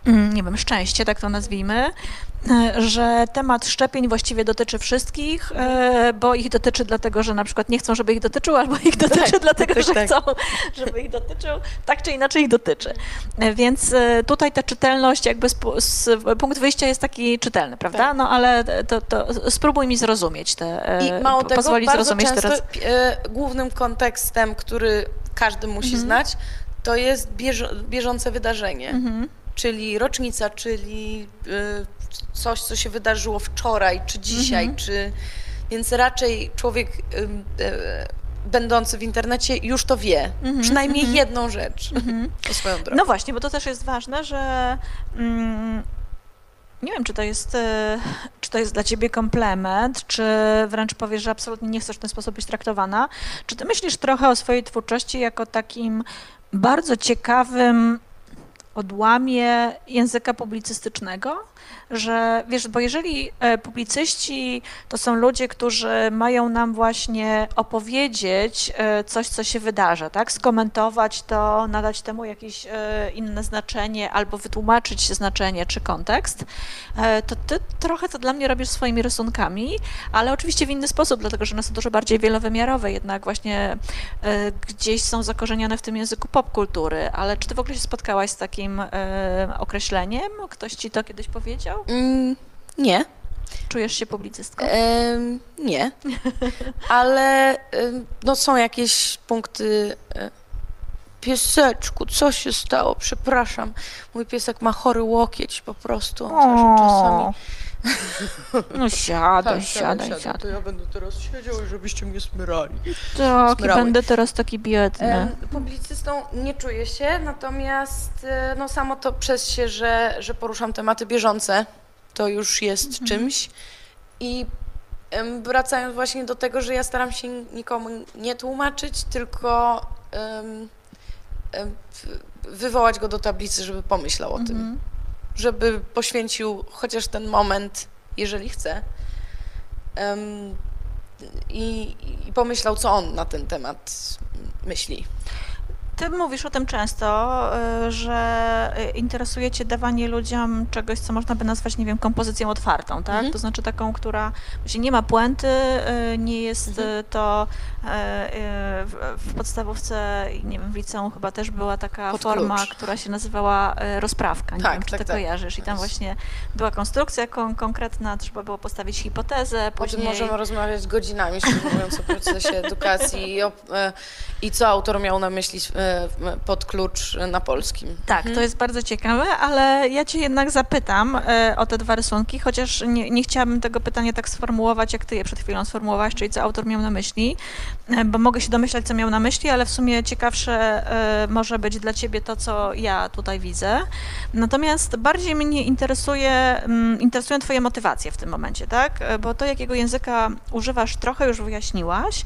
mm, nie wiem, szczęście, tak to nazwijmy, że temat szczepień właściwie dotyczy wszystkich, e, bo ich dotyczy dlatego, że na przykład nie chcą, żeby ich dotyczył, albo ich dotyczy Tak, dlatego, tak, że tak. chcą, żeby ich dotyczył. Tak czy inaczej ich dotyczy. E, Więc e, tutaj ta czytelność, jakby z, z, punkt wyjścia jest taki czytelny, prawda? Tak. No ale to, to spróbuj mi zrozumieć te, I mało tego, pozwolić bardzo zrozumieć często teraz. głównym kontekstem, który każdy musi Mhm. znać, to jest bieżące wydarzenie. Mhm. Czyli rocznica, czyli coś, co się wydarzyło wczoraj, czy dzisiaj, Mhm. czy... Więc raczej człowiek e, będący w internecie już to wie. Przynajmniej jedną rzecz swoją drogą. No właśnie, bo to też jest ważne, że mm, nie wiem, czy to jest, e, czy to jest dla ciebie komplement, czy wręcz powiesz, że absolutnie nie chcesz w ten sposób być traktowana. Czy ty myślisz trochę o swojej twórczości jako takim bardzo ciekawym odłamie języka publicystycznego, że wiesz, bo jeżeli e, publicyści to są ludzie, którzy mają nam właśnie opowiedzieć e, coś, co się wydarza, tak? Skomentować to, nadać temu jakieś e, inne znaczenie albo wytłumaczyć znaczenie czy kontekst, to ty trochę to dla mnie robisz swoimi rysunkami, ale oczywiście w inny sposób, dlatego że one są dużo bardziej wielowymiarowe, jednak właśnie gdzieś są zakorzenione w tym języku popkultury, ale czy ty w ogóle się spotkałaś z takim określeniem? Ktoś ci to kiedyś powiedział? Mm, nie. Czujesz się publicystką? nie, ale no, są jakieś punkty. E, pieseczku, co się stało? Przepraszam. Mój piesek ma chory łokieć po prostu. On czasami. No siadaj, tak, siadaj, siadaj, siadaj. To ja będę teraz siedział i żebyście mnie smyrali. Tak, i będę teraz taki biedny. publicystą nie czuję się, natomiast e, no samo to przez się, że, że poruszam tematy bieżące, to już jest mhm. czymś. I wracając właśnie do tego, że ja staram się nikomu nie tłumaczyć, tylko um, wywołać go do tablicy, żeby pomyślał o tym. Mhm. Żeby poświęcił chociaż ten moment, jeżeli chce. I, I pomyślał, co on na ten temat myśli. Ty mówisz o tym często, y, że interesuje cię dawanie ludziom czegoś, co można by nazwać, nie wiem, kompozycją otwartą, tak? Mhm. To znaczy taką, która właśnie nie ma puenty, y, nie jest mhm. to y, w podstawówce, nie wiem, w liceum chyba też była taka Pod forma, klucz. która się nazywała rozprawka, nie tak, wiem, czy tak, ty tak. kojarzysz. I tam właśnie była konstrukcja kon konkretna, trzeba było postawić hipotezę, później... O tym możemy rozmawiać godzinami, szczerze mówiąc, o procesie edukacji i, o, i co autor miał na myśli pod klucz na polskim. Tak, to mhm. jest bardzo ciekawe, ale ja cię jednak zapytam e, o te dwa rysunki, chociaż nie, nie chciałabym tego pytania tak sformułować, jak ty je przed chwilą sformułowałaś, czyli co autor miał na myśli, e, bo mogę się domyślać, co miał na myśli, ale w sumie ciekawsze e, może być dla ciebie to, co ja tutaj widzę. Natomiast bardziej mnie interesuje, mm, interesują twoje motywacje w tym momencie, tak? Bo to, jakiego języka używasz, trochę już wyjaśniłaś.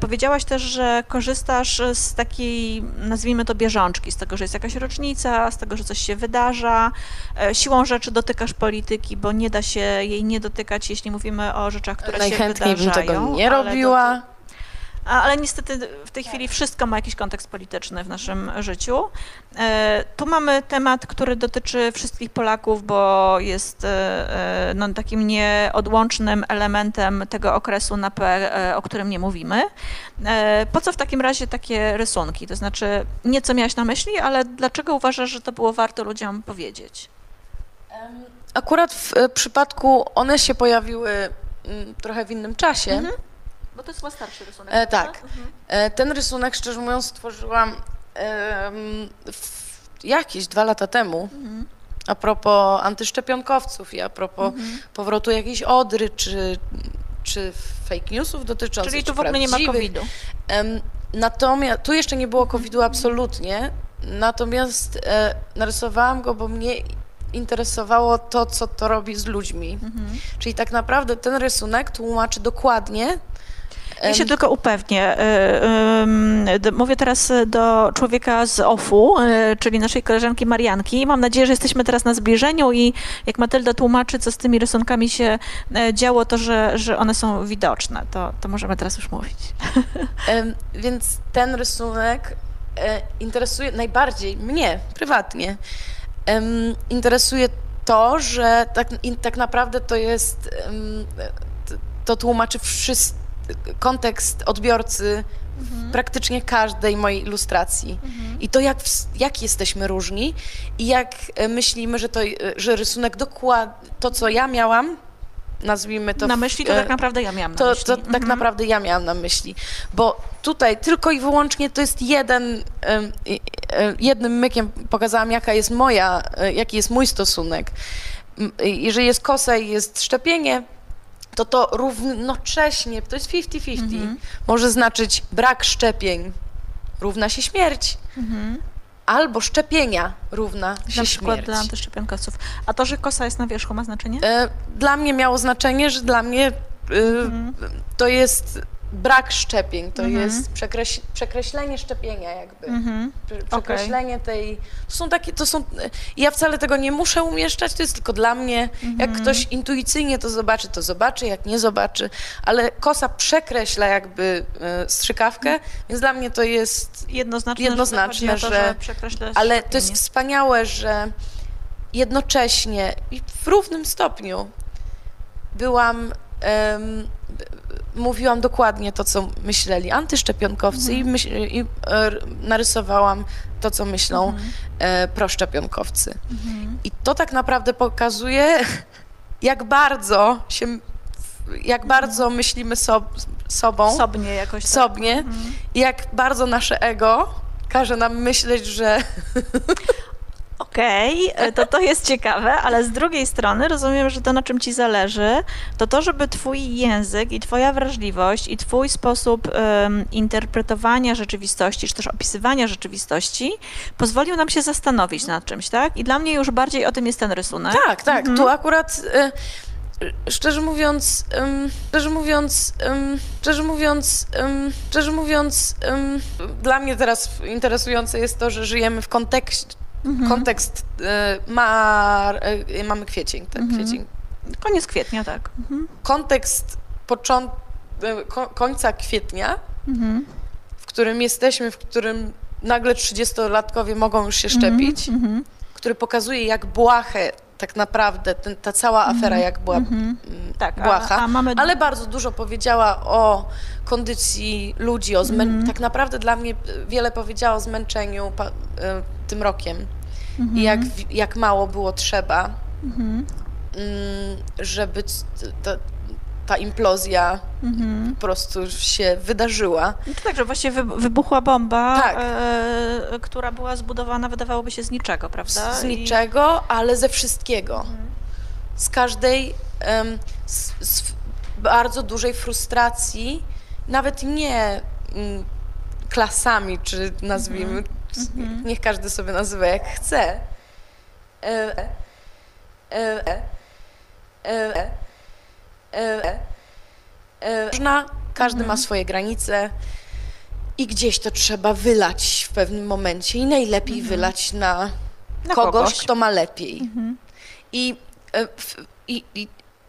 Powiedziałaś też, że korzystasz z takiej nazwijmy to bieżączki, z tego, że jest jakaś rocznica, z tego, że coś się wydarza. E, siłą rzeczy dotykasz polityki, bo nie da się jej nie dotykać, jeśli mówimy o rzeczach, które się wydarzają. Najchętniej bym tego nie robiła. Ale niestety w tej chwili wszystko ma jakiś kontekst polityczny w naszym życiu. E, tu mamy temat, który dotyczy wszystkich Polaków, bo jest e, no, takim nieodłącznym elementem tego okresu na PR, o którym nie mówimy. Po co w takim razie takie rysunki? To znaczy, nie co miałaś na myśli, ale dlaczego uważasz, że to było warto ludziom powiedzieć? Akurat w przypadku one się pojawiły mm, trochę w innym czasie. Mhm. Bo to jest chyba starszy rysunek. E, tak. Mhm. E, ten rysunek, szczerze mówiąc, stworzyłam e, jakieś dwa lata temu. Mhm. A propos antyszczepionkowców i a propos mhm. powrotu jakiejś odry, czy, czy fake newsów dotyczących Czyli tu w ogóle nie ma COVID-u. natomiast, tu jeszcze nie było COVID-u absolutnie, natomiast e, narysowałam go, bo mnie interesowało to, co to robi z ludźmi. Mhm. Czyli tak naprawdę ten rysunek tłumaczy dokładnie, ja się tylko upewnię. Y, mówię teraz do człowieka z OFU, y, czyli naszej koleżanki Marianki. Mam nadzieję, że jesteśmy teraz na zbliżeniu i jak Matylda tłumaczy, co z tymi rysunkami się e, działo, to że, że one są widoczne. To, to możemy teraz już mówić. Więc ten rysunek e, interesuje najbardziej mnie prywatnie. Interesuje to, że tak, tak naprawdę to jest, to tłumaczy wszystko kontekst odbiorcy mhm. w praktycznie każdej mojej ilustracji. Mhm. I to, jak, jak jesteśmy różni i jak e, myślimy, że, to, e, że rysunek dokładnie, to co ja miałam, nazwijmy to... Na myśli to tak naprawdę ja miałam na to, myśli. To tak mhm. naprawdę ja miałam na myśli, bo tutaj tylko i wyłącznie to jest jeden, jednym mykiem pokazałam, jaka jest moja, e, jaki jest mój stosunek. Jeżeli jest kosa i jest szczepienie, to to równocześnie, to jest 50-50, mhm. może znaczyć brak szczepień równa się śmierć. Mhm. Albo szczepienia równa się Na przykład śmierć. dla antyszczepionkowców. A to, że kosa jest na wierzchu ma znaczenie? E, dla mnie miało znaczenie, że dla mnie e, mhm. to jest brak szczepień, to jest przekreś, przekreślenie szczepienia jakby. Mhm. Prze- Przekreślenie tej. To są takie, to są. Ja wcale tego nie muszę umieszczać, to jest tylko dla mnie. Jak ktoś intuicyjnie to zobaczy, to zobaczy, jak nie zobaczy, ale kosa przekreśla jakby e, strzykawkę, więc dla mnie to jest. Jednoznaczne, Jednoznaczne, że, o to, że- że Ale to jest wspaniałe, że jednocześnie i w równym stopniu byłam. em, mówiłam dokładnie to, co myśleli antyszczepionkowcy i, myśl, i e, narysowałam to, co myślą e, proszczepionkowcy. I to tak naprawdę pokazuje, jak bardzo się, jak bardzo myślimy sob, sobą, Sobnie jakoś tak. sobie i jak bardzo nasze ego każe nam myśleć, że Okej, e, to to jest ciekawe, ale z drugiej strony rozumiem, że to na czym ci zależy, to to, żeby twój język i twoja wrażliwość i twój sposób em, interpretowania rzeczywistości, czy też opisywania rzeczywistości pozwolił nam się zastanowić nad czymś, tak? I dla mnie już bardziej o tym jest ten rysunek. Tak, tak. Tu akurat e, szczerze mówiąc, em, szczerze mówiąc, em, szczerze mówiąc, em, szczerze mówiąc, dla mnie teraz interesujące jest to, że żyjemy w kontekście. Kontekst e, ma, e, mamy kwiecień, tak, kwiecień. Koniec kwietnia, tak. Mhm. Kontekst począt, e, ko, końca kwietnia, Mhm. w którym jesteśmy, w którym nagle 30-latkowie mogą już się szczepić, Mhm. który pokazuje, jak błahe tak naprawdę ten, ta cała afera, jak była mm, Tak, a- błaha, a mamy- ale bardzo dużo powiedziała o kondycji ludzi, o zmę... Mhm. tak naprawdę dla mnie wiele powiedziała o zmęczeniu pa... y, tym rokiem Mhm. i jak, w- jak mało było trzeba, mm, żeby c- ta, ta implozja Mhm. po prostu się wydarzyła. No to tak, że właściwie wy- wybuchła bomba, Tak. e, która była zbudowana, wydawałoby się, z niczego, prawda? Z I- niczego, ale ze wszystkiego. Z każdej, em, z, z bardzo dużej frustracji, nawet nie mm, klasami, czy nazwijmy, niech każdy sobie nazywa jak chce. E, e, e, e, e, e. Można, każdy ma swoje granice i gdzieś to trzeba wylać w pewnym momencie i najlepiej wylać na, Na kogoś, kogoś. kto ma lepiej. I, e, w, i, I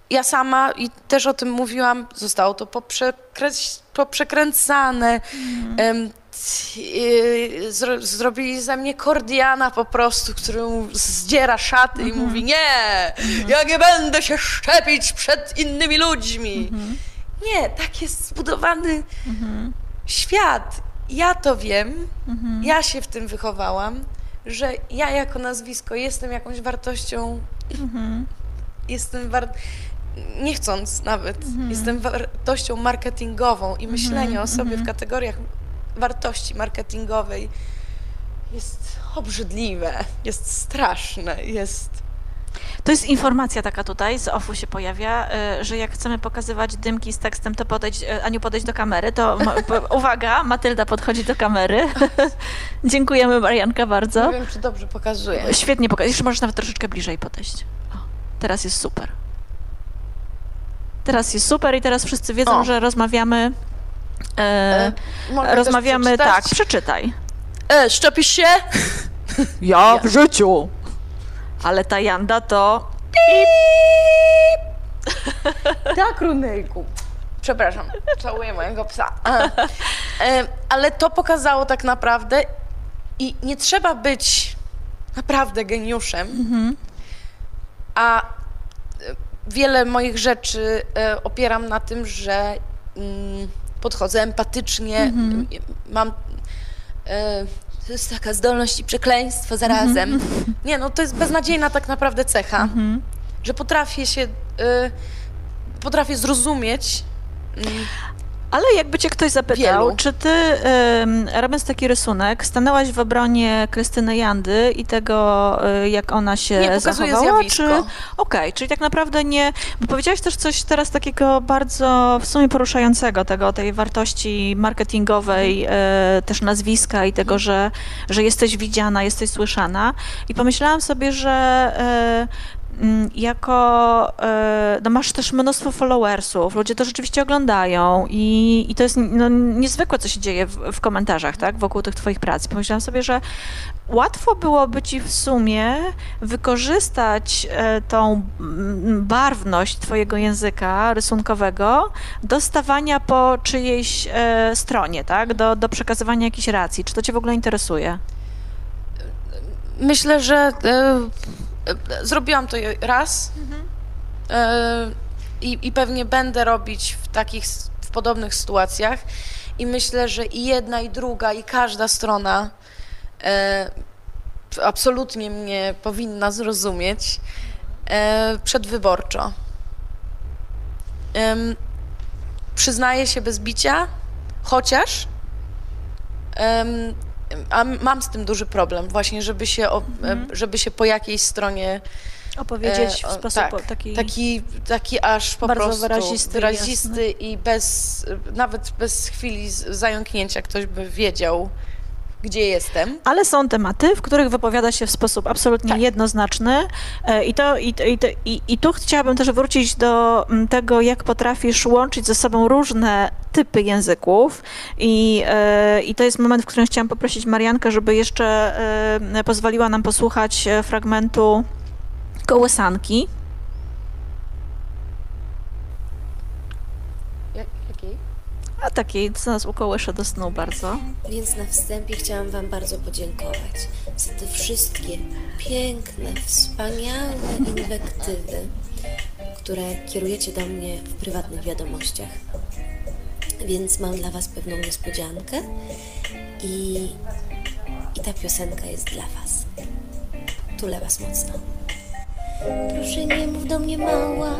ja sama, i też o tym mówiłam, zostało to poprzekręcane. Em, t- e, zro, zrobili ze mnie kordiana po prostu, który mu zdziera szaty i mówi nie, ja nie będę się szczepić przed innymi ludźmi. Nie, tak jest zbudowany świat. Ja to wiem, ja się w tym wychowałam, że ja jako nazwisko jestem jakąś wartością, jestem war... nie chcąc nawet, jestem wartością marketingową i myślenie o sobie w kategoriach wartości marketingowej jest obrzydliwe, jest straszne, jest... To jest informacja taka tutaj, z OFU się pojawia, y, że jak chcemy pokazywać dymki z tekstem, to podejdź, y, Aniu, podejść do kamery, to uwaga, Matylda podchodzi do kamery. Dziękujemy Marianka bardzo. Nie wiem, czy dobrze pokazuję. Świetnie pokazać. Jeszcze możesz nawet troszeczkę bliżej podejść. O, teraz jest super. Teraz jest super i teraz wszyscy wiedzą, O. że rozmawiamy. E, E, rozmawiamy, przeczytać? tak, przeczytaj. E, szczepisz się? Ja w życiu. Ale ta Janda to. Tak, Runejku. Przepraszam, całuję mojego psa. E, ale to pokazało tak naprawdę i nie trzeba być naprawdę geniuszem, a e, wiele moich rzeczy e, opieram na tym, że mm, podchodzę empatycznie, m, mam e, to jest taka zdolność i przekleństwo zarazem. Nie, no to jest beznadziejna tak naprawdę cecha, że potrafię się, y, potrafię zrozumieć. mm, Ale jakby cię ktoś zapytał, Wielu. czy ty, ym, robiąc taki rysunek, stanęłaś w obronie Krystyny Jandy i tego, y, jak ona się Nie, zachowała? zjawisko. Czy... Okej, czyli tak naprawdę nie... Bo powiedziałaś też coś teraz takiego bardzo w sumie poruszającego, tego, tej wartości marketingowej, Mhm. y, też nazwiska i tego, że, że jesteś widziana, jesteś słyszana. I pomyślałam sobie, że... mm, jako, e, no masz też mnóstwo followersów, ludzie to rzeczywiście oglądają i, i to jest no, niezwykłe, co się dzieje w, w komentarzach, tak, wokół tych twoich prac. Pomyślałam sobie, że łatwo byłoby ci w sumie wykorzystać e, tą mm, barwność twojego języka rysunkowego do stawania po czyjejś e, stronie, tak, do, do przekazywania jakichś racji. Czy to cię w ogóle interesuje? Myślę, że zrobiłam to raz. E, i, i pewnie będę robić w takich, w podobnych sytuacjach. I myślę, że i jedna, i druga, i każda strona e, absolutnie mnie powinna zrozumieć e, przedwyborczo. Przyznaję się bez bicia, chociaż a mam z tym duży problem, właśnie, żeby się, o, Mhm. e, żeby się po jakiejś stronie Opowiedzieć e, w o, sposób tak, taki... taki, taki aż po prostu wyrazisty, wyrazisty i bez, nawet bez chwili zająknięcia ktoś by wiedział, gdzie jestem. Ale są tematy, w których wypowiada się w sposób absolutnie Tak. jednoznaczny e, i, to, i, i, i, i tu chciałabym też wrócić do tego, jak potrafisz łączyć ze sobą różne typy języków i, e, i to jest moment, w którym chciałam poprosić Mariankę, żeby jeszcze e, pozwoliła nam posłuchać e, fragmentu kołysanki. Jakiej? A takiej, co nas ukołysze do snu bardzo. Więc na wstępie chciałam Wam bardzo podziękować za te wszystkie piękne, wspaniałe inwektywy, które kierujecie do mnie w prywatnych wiadomościach. Więc mam dla Was pewną niespodziankę i, i ta piosenka jest dla Was. Tulę Was mocno. Proszę nie mów do mnie mała,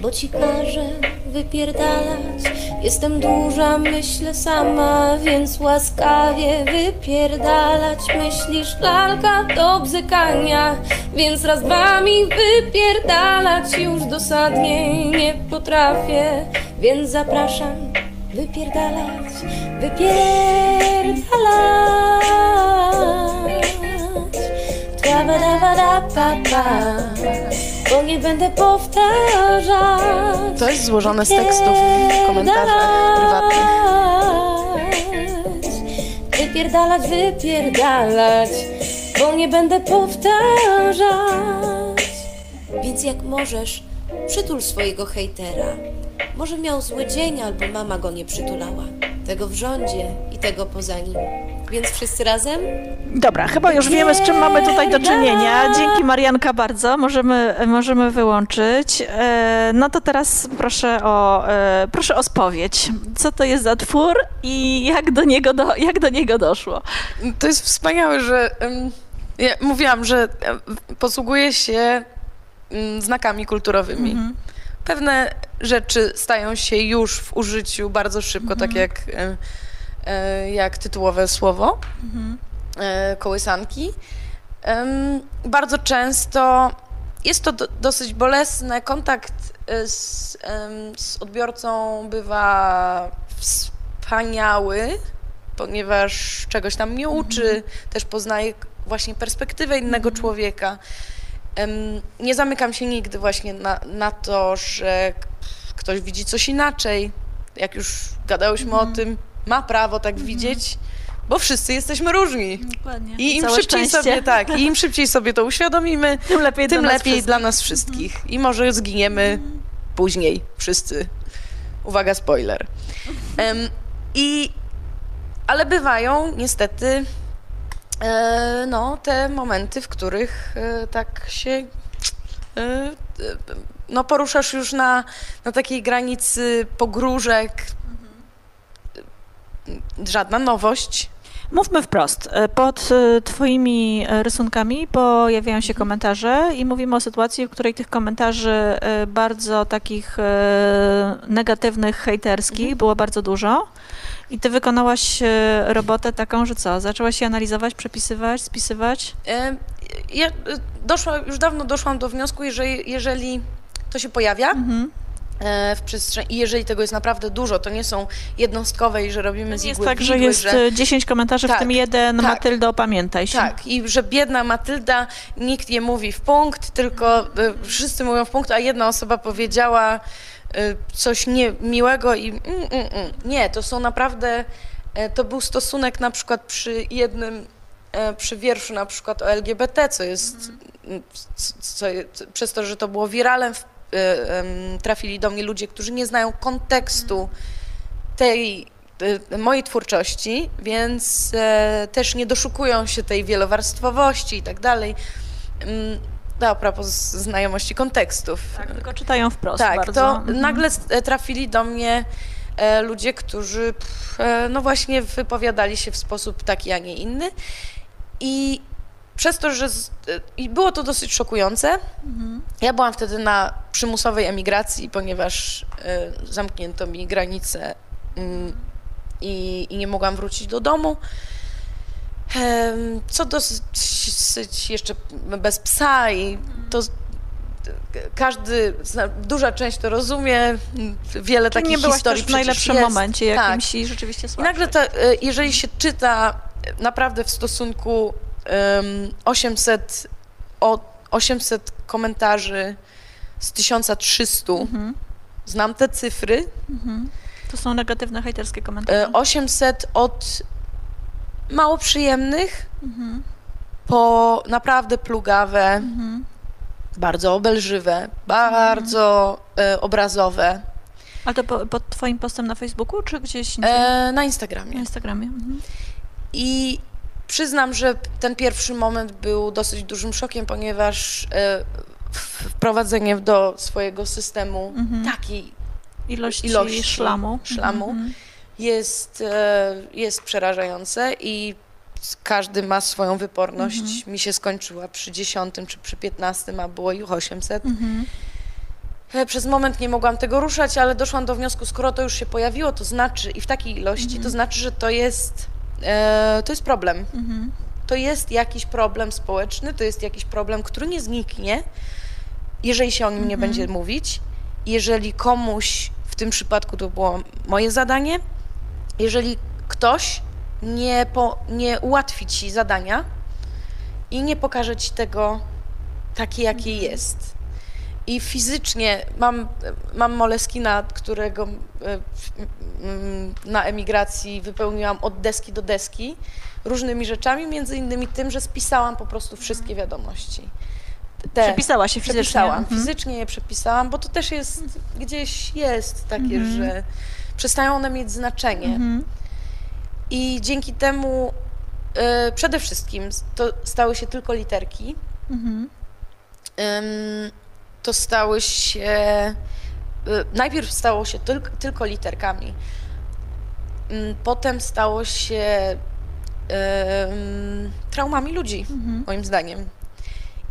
bo ci każę wypierdalać. Jestem duża, myślę sama, więc łaskawie wypierdalać. Myślisz lalka do bzykania, więc raz dwa mi wypierdalać. Już dosadniej nie potrafię, więc zapraszam wypierdalać, wypierdalać. Tra-ba-da-ba-da-ba-ba. Bo nie będę powtarzać. To jest złożone z tekstów w komentarzach prywatnych. Wypierdalać, wypierdalać, bo nie będę powtarzać. Więc jak możesz, przytul swojego hejtera. Może miał zły dzień, albo mama go nie przytulała. Tego w rządzie i tego poza nim. Więc wszyscy razem? Dobra, chyba już wiemy, z czym mamy tutaj do czynienia. Dzięki Marianka bardzo. Możemy, możemy wyłączyć. E, No to teraz proszę o, e, proszę o spowiedź. Co to jest za twór i jak do niego, do, jak do niego doszło? To jest wspaniałe, że ja mówiłam, że posługuję się znakami kulturowymi. Pewne rzeczy stają się już w użyciu bardzo szybko, tak jak, em, e, jak tytułowe słowo e, kołysanki. Em, Bardzo często jest to do, dosyć bolesne. Kontakt z, z odbiorcą bywa wspaniały, ponieważ czegoś tam mnie uczy, też poznaję k- właśnie perspektywę innego człowieka. Nie zamykam się nigdy właśnie na, na to, że ktoś widzi coś inaczej. Jak już gadałyśmy o tym, ma prawo tak widzieć, bo wszyscy jesteśmy różni. Dokładnie. I im Całe szybciej szczęście. sobie tak, i im szybciej sobie to uświadomimy, Tym lepiej tym dla nas lepiej wszystkich. dla nas wszystkich. I może zginiemy później wszyscy. Uwaga, spoiler. Em, I ale bywają niestety no, te momenty, w których e, tak się e, e, no, poruszasz już na, na takiej granicy pogróżek. Żadna nowość. Mówmy wprost. E, Pod e, Twoimi e, rysunkami pojawiają się komentarze i mówimy o sytuacji, w której tych komentarzy e, bardzo takich e, negatywnych, hejterskich było bardzo dużo. I Ty wykonałaś e, robotę taką, że co? Zaczęłaś je analizować, przepisywać, spisywać? E, Ja e, doszła, już dawno doszłam do wniosku, jeżeli, jeżeli to się pojawia, Mhm. w przestrzeni. I jeżeli tego jest naprawdę dużo, to nie są jednostkowe i że robimy z Jest igły tak, w że igły, jest że... 10 komentarzy, Tak, w tym jeden, tak. Matyldo, pamiętaj się. Tak, i że biedna Matylda, nikt nie mówi w punkt, tylko wszyscy mówią w punkt, a jedna osoba powiedziała coś niemiłego i mm, mm, mm. nie, to są naprawdę, e, to był stosunek na przykład przy jednym, e, przy wierszu na przykład o LGBT, co jest, mm, c- co, przez to, że to było wiralem, y, em, trafili do mnie ludzie, którzy nie znają kontekstu tej y, mojej twórczości, więc e, też nie doszukują się tej wielowarstwowości i tak dalej. Mm, A propos znajomości kontekstów. Tak, tylko czytają wprost Tak, bardzo. to Mhm. nagle e, trafili do mnie e, ludzie, którzy e, no właśnie wypowiadali się w sposób taki, a nie inny. I przez to, że z, i było to dosyć szokujące, Mhm. ja byłam wtedy na przymusowej emigracji, ponieważ zamknięto mi granice mm, i nie mogłam wrócić do domu. Co dosyć jeszcze bez psa i to każdy, duża część to rozumie, wiele Czyli takich nie byłaś historii też w najlepszym jest. momencie Tak. jakimś i rzeczywiście I słabszej. nagle, ta, e, jeżeli się czyta e, naprawdę w stosunku em, 800, o, 800 komentarzy z 1300, Mhm. znam te cyfry, Mhm. To są negatywne, hejterskie komentarze. e, 800 od mało przyjemnych Mhm. po naprawdę plugawe, Mhm. bardzo obelżywe, bardzo e, obrazowe A to po, pod twoim postem na Facebooku, czy gdzieś e, na na Instagramie. Instagramie. Mhm. I przyznam, że ten pierwszy moment był dosyć dużym szokiem, ponieważ e, wprowadzenie do swojego systemu Mhm. takiej Ilości, ilości szlamu. szlamu. Mhm. Jest, e, jest przerażające i każdy ma swoją wyporność. Mhm. Mi się skończyła przy 10 czy przy 15, a było ich 800. Mhm. E, Przez moment nie mogłam tego ruszać, ale doszłam do wniosku, skoro to już się pojawiło, to znaczy i w takiej ilości, Mhm. to znaczy, że to jest, e, to jest problem. Mhm. to jest jakiś problem społeczny, to jest jakiś problem, który nie zniknie, jeżeli się o nim nie Mhm. będzie mówić, jeżeli komuś, w tym przypadku to było moje zadanie, jeżeli ktoś nie, po, nie ułatwi ci zadania i nie pokaże ci tego takie, jakie jest. I fizycznie mam, mam moleskina, którego e, mm, na emigracji wypełniłam od deski do deski różnymi rzeczami, między innymi tym, że spisałam po prostu wszystkie wiadomości. Te, Przepisała się fizycznie. przepisałam, Mhm. fizycznie je przepisałam, bo to też jest, gdzieś jest takie, Mhm. że przestają one mieć znaczenie. Mhm. I dzięki temu e, przede wszystkim to stały się tylko literki. Mhm. Ym, to stały się. y, Najpierw stało się tylko, tylko literkami. Ym, Potem stało się ym, traumami ludzi, Mhm. moim zdaniem.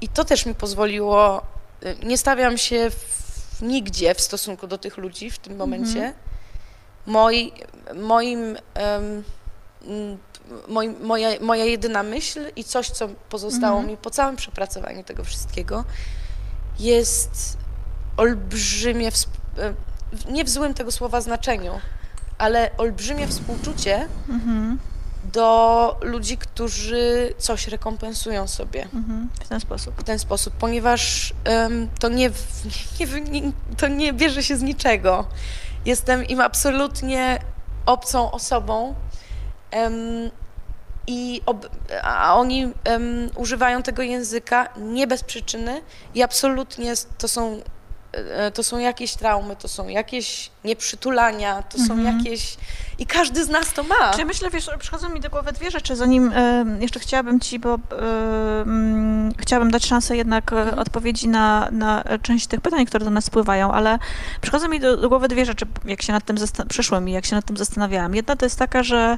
I to też mi pozwoliło. y, Nie stawiam się w, nigdzie w stosunku do tych ludzi w tym momencie. Moi, moim. Moim, moja, moja jedyna myśl i coś, co pozostało Mhm. mi po całym przepracowaniu tego wszystkiego, jest olbrzymie, nie w złym tego słowa znaczeniu, ale olbrzymie współczucie Mhm. do ludzi, którzy coś rekompensują sobie Mhm. W ten sposób. w ten sposób, ponieważ em, to, nie, nie, wyni- to nie bierze się z niczego. Jestem im absolutnie obcą osobą em, i ob, a oni em, używają tego języka nie bez przyczyny i absolutnie to są, to są jakieś traumy, to są jakieś nieprzytulania, to są Mhm. jakieś... I każdy z nas to ma. Czy myślę, wiesz, przychodzą mi do głowy dwie rzeczy, zanim e, jeszcze chciałabym ci, bo e, mm, chciałabym dać szansę jednak e, odpowiedzi na, na część tych pytań, które do nas spływają, ale przychodzą mi do, do głowy dwie rzeczy, jak się nad tym przyszły mi, jak się nad tym zastanawiałam. Jedna to jest taka, że e,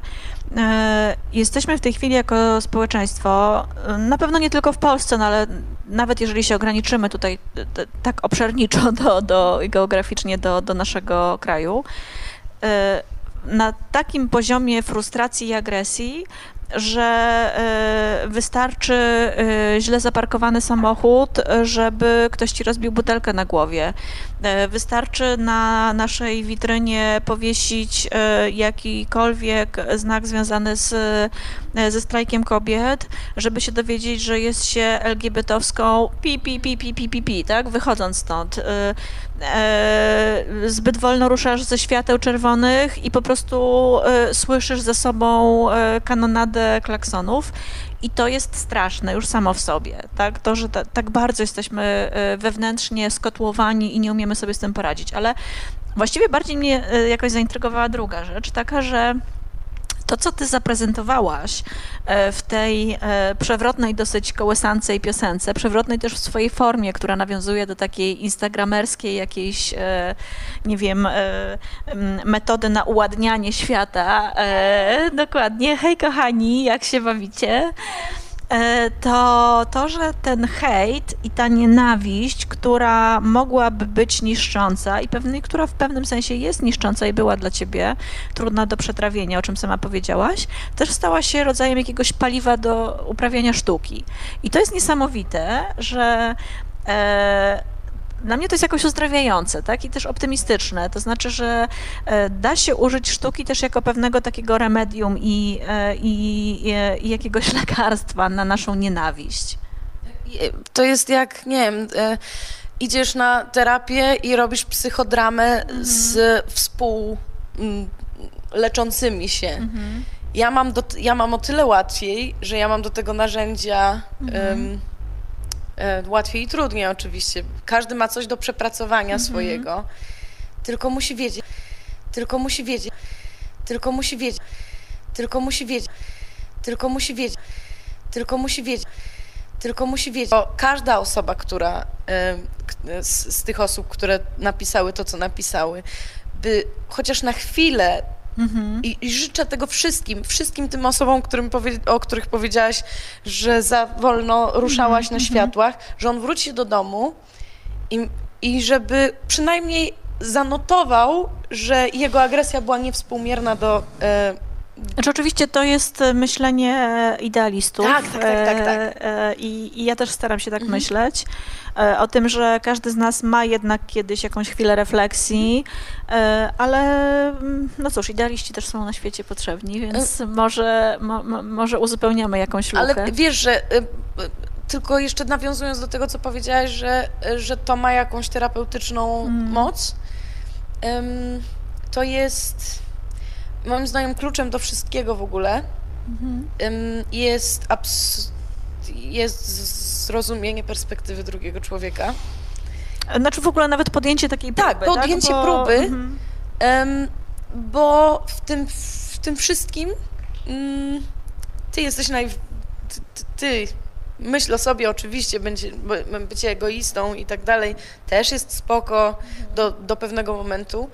jesteśmy w tej chwili jako społeczeństwo, e, na pewno nie tylko w Polsce, no ale nawet jeżeli się ograniczymy tutaj e, tak obszerniczo do, do, geograficznie do, do naszego kraju, e, na takim poziomie frustracji i agresji, że e, wystarczy źle zaparkowany samochód, żeby ktoś ci rozbił butelkę na głowie. Wystarczy na naszej witrynie powiesić jakikolwiek znak związany z, ze strajkiem kobiet, żeby się dowiedzieć, że jest się LGBT-owską pi, pi, pi, pi, pi, pi, pi, tak? Wychodząc stąd. Zbyt wolno ruszasz ze świateł czerwonych i po prostu słyszysz za sobą kanonadę klaksonów i to jest straszne już samo w sobie, tak? To, że ta, tak bardzo jesteśmy e, wewnętrznie skotłowani i nie umiemy sobie z tym poradzić, ale właściwie bardziej mnie e, jakoś zaintrygowała druga rzecz, taka, że to, co ty zaprezentowałaś e, w tej e, przewrotnej, dosyć kołysancej piosence, przewrotnej też w swojej formie, która nawiązuje do takiej instagramerskiej jakiejś, e, nie wiem, metody na uładnianie świata. Dokładnie. Hej kochani, jak się bawicie? E, to to, że ten hejt i ta nienawiść, która mogłaby być niszcząca i pewnej, która w pewnym sensie jest niszcząca i była dla ciebie trudna do przetrawienia, o czym sama powiedziałaś, też stała się rodzajem jakiegoś paliwa do uprawiania sztuki. I to jest niesamowite, że e, dla mnie to jest jakoś uzdrawiające, tak? I też optymistyczne. To znaczy, że e, da się użyć sztuki też jako pewnego takiego remedium i, e, i, i jakiegoś lekarstwa na naszą nienawiść. To jest jak, nie wiem, e, idziesz na terapię i robisz psychodramę mhm. z współleczącymi się. Mhm. Ja, mam do, ja mam o tyle łatwiej, że ja mam do tego narzędzia. Mhm. Um, E, łatwiej i trudniej oczywiście. Każdy ma coś do przepracowania mhm. swojego, tylko musi wiedzieć, tylko musi wiedzieć, tylko musi wiedzieć, tylko musi wiedzieć, tylko musi wiedzieć, tylko musi wiedzieć, tylko musi wiedzieć. Bo każda osoba, która e, z, z tych osób, które napisały to, co napisały, by chociaż na chwilę Mhm. I, I, życzę tego wszystkim, wszystkim tym osobom, którym powie, o których powiedziałaś, że za wolno ruszałaś mhm. na światłach, że on wróci do domu i, i żeby przynajmniej zanotował, że jego agresja była niewspółmierna do. E, znaczy oczywiście to jest myślenie idealistów. Tak, tak, tak, tak. tak. E, e, I, I, ja też staram się tak mhm. myśleć. E, o tym, że każdy z nas ma jednak kiedyś jakąś chwilę refleksji, e, ale mm, no cóż, idealiści też są na świecie potrzebni, więc może, mo, może uzupełniamy jakąś lukę. Ale wiesz, że y, tylko jeszcze nawiązując do tego, co powiedziałaś, że, że to ma jakąś terapeutyczną mm. moc, to jest moim zdaniem kluczem do wszystkiego w ogóle. -hmm. Jest abs jest zrozumienie perspektywy drugiego człowieka. Znaczy w ogóle nawet podjęcie takiej tak, próby, tak? Podjęcie tak? Bo... próby, mhm. um, bo w tym, w tym wszystkim um, ty jesteś naj... Ty, ty, myśl o sobie oczywiście, będzie, bycie egoistą i tak dalej też jest spoko do, do pewnego momentu,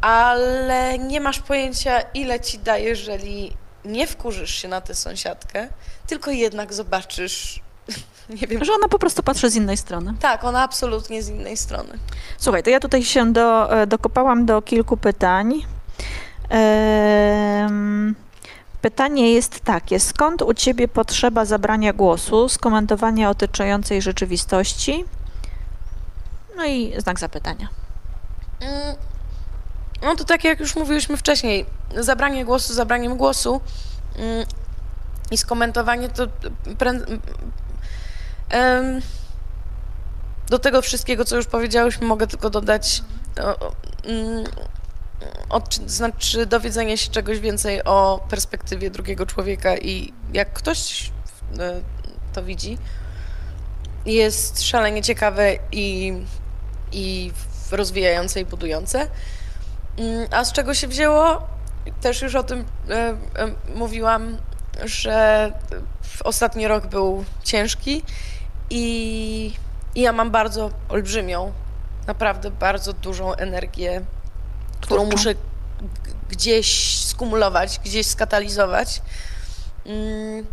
ale nie masz pojęcia, ile ci daje, jeżeli nie wkurzysz się na tę sąsiadkę, tylko jednak zobaczysz, nie wiem. Że ona po prostu patrzy z innej strony. Tak, ona absolutnie z innej strony. Słuchaj, to ja tutaj się do, e, dokopałam do kilku pytań. Pytanie jest takie: skąd u ciebie potrzeba zabrania głosu, skomentowania otaczającej rzeczywistości? No i znak zapytania. Mm, no to tak jak już mówiliśmy wcześniej, zabranie głosu zabraniem głosu mm, i skomentowanie to do tego wszystkiego, co już powiedziałyśmy, mogę tylko dodać mm, od, znaczy dowiedzenie się czegoś więcej o perspektywie drugiego człowieka i jak ktoś e, to widzi, jest szalenie ciekawe i, i rozwijające i budujące. Mm, a z czego się wzięło? Też już o tym e, e, mówiłam, że ostatni rok był ciężki i, i ja mam bardzo olbrzymią, naprawdę bardzo dużą energię, którą muszę gdzieś skumulować, gdzieś skatalizować. Mm,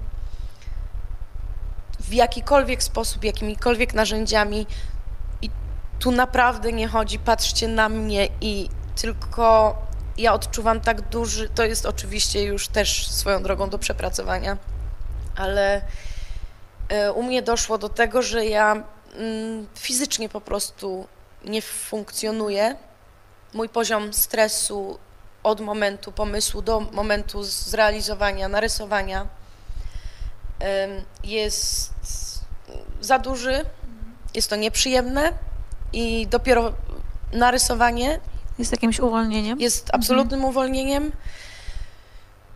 w jakikolwiek sposób, jakimikolwiek narzędziami. I tu naprawdę nie chodzi, patrzcie na mnie i tylko ja odczuwam tak duży, to jest oczywiście już też swoją drogą do przepracowania, ale e, u mnie doszło do tego, że ja mm, fizycznie po prostu nie funkcjonuję. Mój poziom stresu od momentu pomysłu do momentu zrealizowania, narysowania jest za duży, jest to nieprzyjemne i dopiero narysowanie jest jakimś uwolnieniem? Jest mhm. absolutnym mhm. uwolnieniem.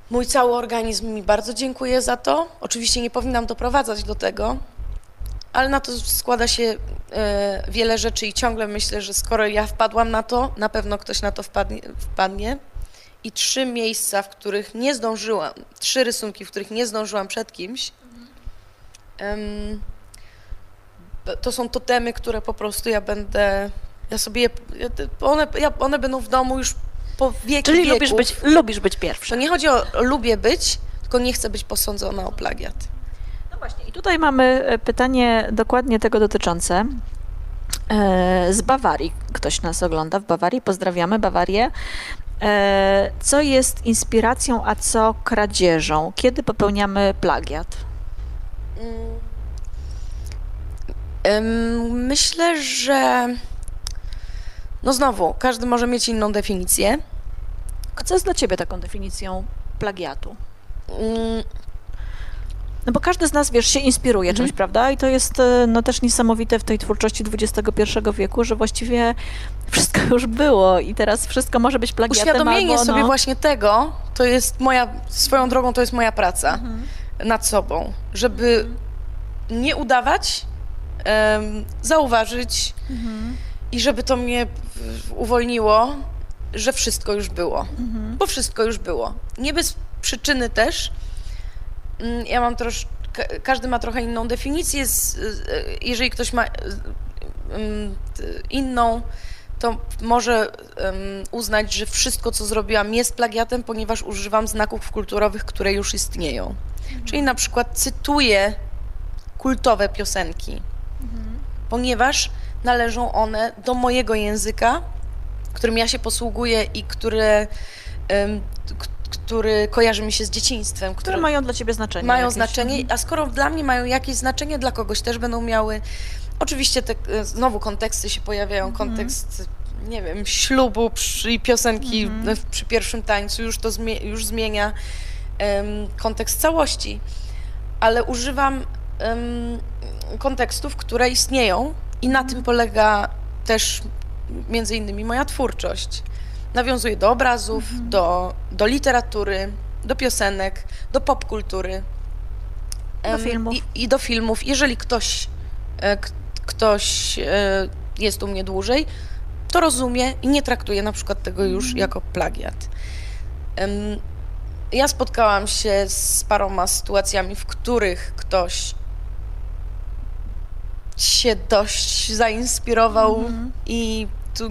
Mój cały organizm mi bardzo dziękuję za to. Oczywiście nie powinnam doprowadzać do tego, ale na to składa się e, wiele rzeczy i ciągle myślę, że skoro ja wpadłam na to, na pewno ktoś na to wpadnie. wpadnie. I trzy miejsca, w których nie zdążyłam, trzy rysunki, w których nie zdążyłam przed kimś, um, to są totemy, które po prostu ja będę ja sobie, one, one będą w domu już po wieki Czyli wieków. lubisz być, lubisz być pierwszy. To nie chodzi o lubię być, tylko nie chcę być posądzona o plagiat. No właśnie, i tutaj mamy e, pytanie dokładnie tego dotyczące. E, z Bawarii ktoś nas ogląda w Bawarii, pozdrawiamy Bawarię. E, co jest inspiracją, a co kradzieżą? Kiedy popełniamy plagiat? Mm. Myślę, że no znowu, każdy może mieć inną definicję. A co jest dla ciebie taką definicją plagiatu? Mm. No bo każdy z nas, wiesz, się inspiruje mhm. czymś, prawda? I to jest e, no, też niesamowite w tej twórczości XXI wieku, że właściwie wszystko już było i teraz wszystko może być plagiatem Uświadomienie albo, no... sobie właśnie tego, to jest moja, swoją drogą to jest moja praca mhm. nad sobą, żeby mhm. nie udawać, um, zauważyć, mhm i żeby to mnie uwolniło, że wszystko już było. Mhm. Bo wszystko już było. Nie bez przyczyny też. Mm, ja mam troszkę, każdy ma trochę inną definicję. Jeżeli ktoś ma mm, inną, to może uznać, że wszystko, co zrobiłam, jest plagiatem, ponieważ używam znaków kulturowych, które już istnieją. Mhm. Czyli na przykład cytuję kultowe piosenki, mhm. ponieważ należą one do mojego języka, którym ja się posługuję i który, um, który kojarzy mi się z dzieciństwem. Które, które mają dla ciebie znaczenie. Mają jakieś. znaczenie, mhm. a skoro dla mnie mają jakieś znaczenie, dla kogoś też będą miały. Oczywiście te e, znowu konteksty się pojawiają, mhm. kontekst nie wiem, ślubu przy, piosenki mhm. przy pierwszym tańcu już to zmie już zmienia um, kontekst całości, ale używam um, kontekstów, które istnieją i na tym polega też między innymi moja twórczość. Nawiązuję do obrazów, mhm. do, do literatury, do piosenek, do popkultury. Do filmów. I, I, do filmów. Jeżeli ktoś, e, ktoś e, jest u mnie dłużej, to rozumie i nie traktuje na przykład tego już mhm. jako plagiat. Ja spotkałam się z paroma sytuacjami, w których ktoś się dość zainspirował mhm. i tu,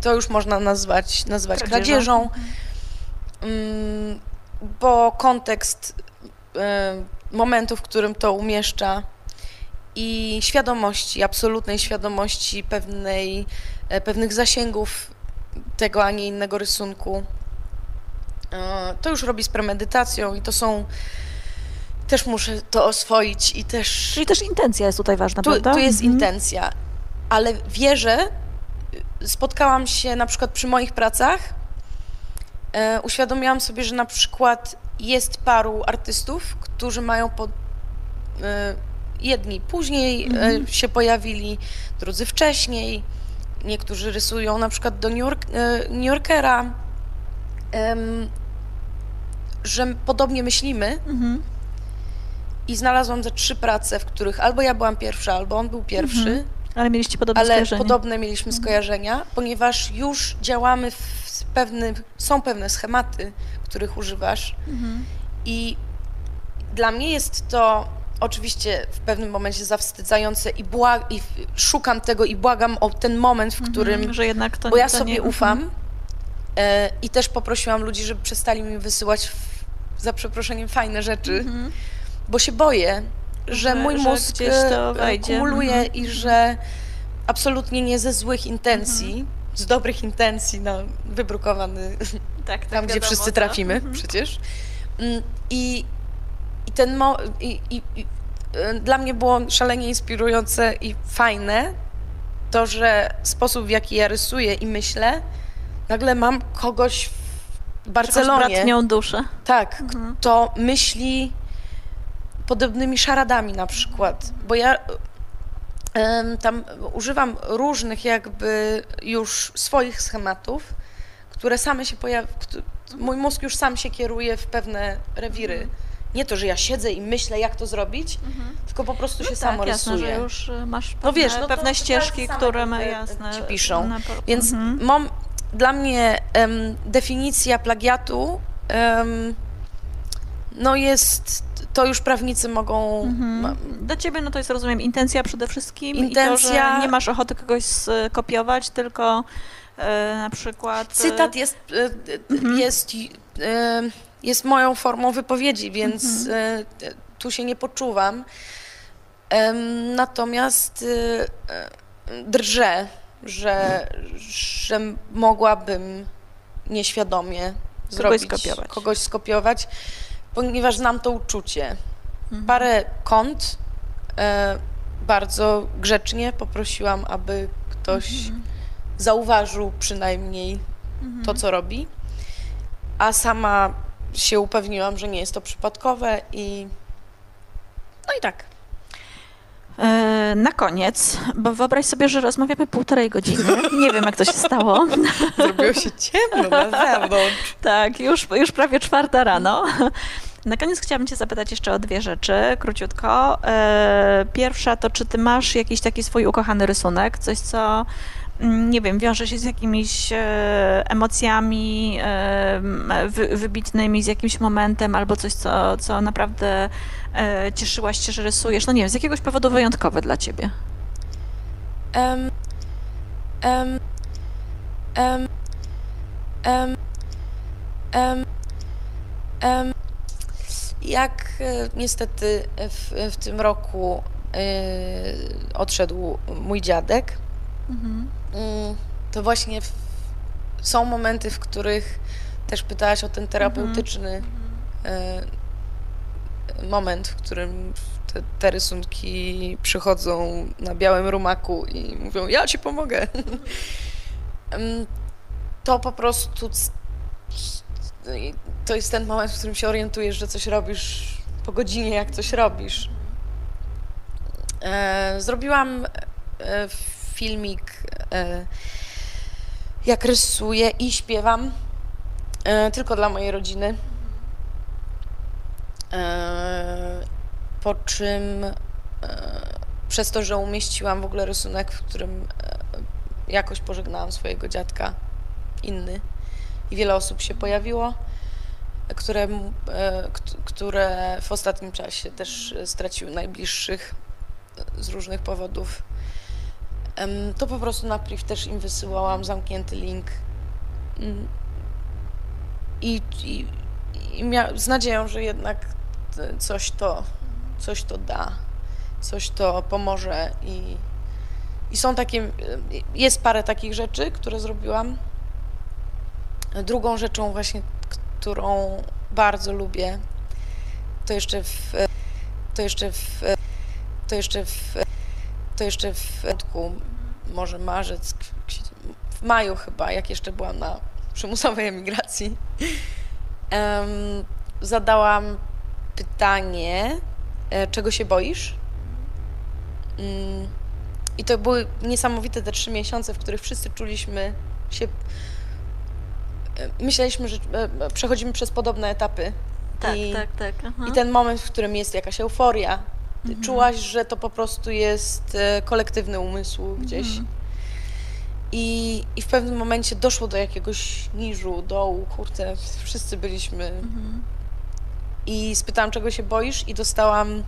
to już można nazwać, nazwać kradzieżą, kradzieżą. Mm, bo kontekst y, momentu, w którym to umieszcza i świadomości, absolutnej świadomości pewnej, e, pewnych zasięgów tego, a nie innego rysunku, e, to już robi z premedytacją i to są też muszę to oswoić i też... Czyli też intencja jest tutaj ważna, tu, prawda? Tu jest mhm. intencja, ale wierzę, spotkałam się na przykład przy moich pracach, e, uświadomiłam sobie, że na przykład jest paru artystów, którzy mają po, e, jedni później mhm. e, się pojawili, drudzy wcześniej, niektórzy rysują na przykład do New, York, e, New Yorkera, że podobnie myślimy, mhm i znalazłam ze trzy prace, w których albo ja byłam pierwsza, albo on był pierwszy. Mhm. Ale mieliście podobne ale skojarzenia. podobne mieliśmy mhm. skojarzenia, ponieważ już działamy w pewnym, są pewne schematy, których używasz mhm. i dla mnie jest to oczywiście w pewnym momencie zawstydzające i, błag, i szukam tego i błagam o ten moment, w mhm. którym, że jednak to, bo ja to sobie nie, ufam mhm. e, i też poprosiłam ludzi, żeby przestali mi wysyłać w, za przeproszeniem fajne rzeczy, mhm bo się boję, że, mój mózg że e, kumuluje mhm. i że absolutnie nie ze złych intencji, mhm. z dobrych intencji, no, wybrukowany tak, tam gdzie wiadomo, wszyscy trafimy Mhm. przecież. Mm, I, i ten mo- i, i, i, y, dla mnie było szalenie inspirujące i fajne to, że sposób w jaki ja rysuję i myślę, nagle mam kogoś w Barcelonie, bratnią duszę. tak, Mhm. kto myśli podobnymi szaradami na przykład, bo ja tam używam różnych jakby już swoich schematów, które same się pojawiają, mój mózg już sam się kieruje w pewne rewiry. Nie to, że ja siedzę i myślę, jak to zrobić, tylko po prostu się samo tak, jasne, rysuje. że już y, masz pewne, No wiesz, no pewne ścieżki, które my jasne ci piszą. na Więc Mhm. mam, dla mnie em, definicja plagiatu em, no jest, to już prawnicy mogą, Mhm. Dla ciebie, no to jest, rozumiem, intencja przede wszystkim i to, Intencja- że nie masz ochoty kogoś skopiować, tylko e, na przykład... e, cytat jest, e, jest, e, jest moją formą wypowiedzi, więc e, tu się nie poczuwam. Natomiast e, e, drżę, że, że mogłabym nieświadomie zrobić, skopiować. kogoś skopiować, ponieważ znam to uczucie. Parę kont e, bardzo grzecznie poprosiłam, aby ktoś zauważył przynajmniej to, co robi, a sama się upewniłam, że nie jest to przypadkowe i no i tak. E, Na koniec, bo wyobraź sobie, że rozmawiamy półtorej godziny. Nie wiem, jak to się stało. Zrobiło się ciemno na zewnątrz. Tak, już, już prawie czwarta rano. Na koniec chciałabym Cię zapytać jeszcze o dwie rzeczy, króciutko. E, Pierwsza to, czy Ty masz jakiś taki swój ukochany rysunek, coś, co nie wiem, wiąże się z jakimiś e, emocjami e, wy, wybitnymi, z jakimś momentem, albo coś, co, co naprawdę e, cieszyłaś się, że rysujesz. No nie wiem, z jakiegoś powodu wyjątkowe dla Ciebie. Em, em, em, em, em, em. Jak niestety w, w tym roku e, odszedł mój dziadek, Mm, to właśnie w, są momenty, w których też pytałaś o ten terapeutyczny e, moment, w którym te, te rysunki przychodzą na białym rumaku i mówią, ja ci pomogę. To po prostu to jest ten moment, w którym się orientujesz, że coś robisz po godzinie, jak coś robisz. E, zrobiłam e, filmik, e, jak rysuję i śpiewam, e, tylko dla mojej rodziny. E, po czym przez to, że umieściłam w ogóle rysunek, w którym jakoś pożegnałam swojego dziadka, inny, i wiele osób się pojawiło, które, które w ostatnim czasie też straciły najbliższych z różnych powodów. To po prostu na priv też im wysyłałam zamknięty link. Mm. I, i, i mia- z nadzieją, że jednak coś to, coś to da, coś to pomoże i, i są takie, jest parę takich rzeczy, które zrobiłam. Drugą rzeczą właśnie, którą bardzo lubię, to jeszcze w, to jeszcze w, to jeszcze w, to jeszcze w początku, może marzec, w maju chyba, jak jeszcze byłam na przymusowej emigracji, em, zadałam pytanie, e, czego się boisz? Mm, I to były niesamowite te trzy miesiące, w których wszyscy czuliśmy się. e, Myśleliśmy, że e, przechodzimy przez podobne etapy. Tak, I, tak, tak. aha. I ten moment, w którym jest jakaś euforia. Ty czułaś, że to po prostu jest e, kolektywny umysł gdzieś. I, I w pewnym momencie doszło do jakiegoś niżu, dołu, kurczę, wszyscy byliśmy. I spytałam, czego się boisz, i dostałam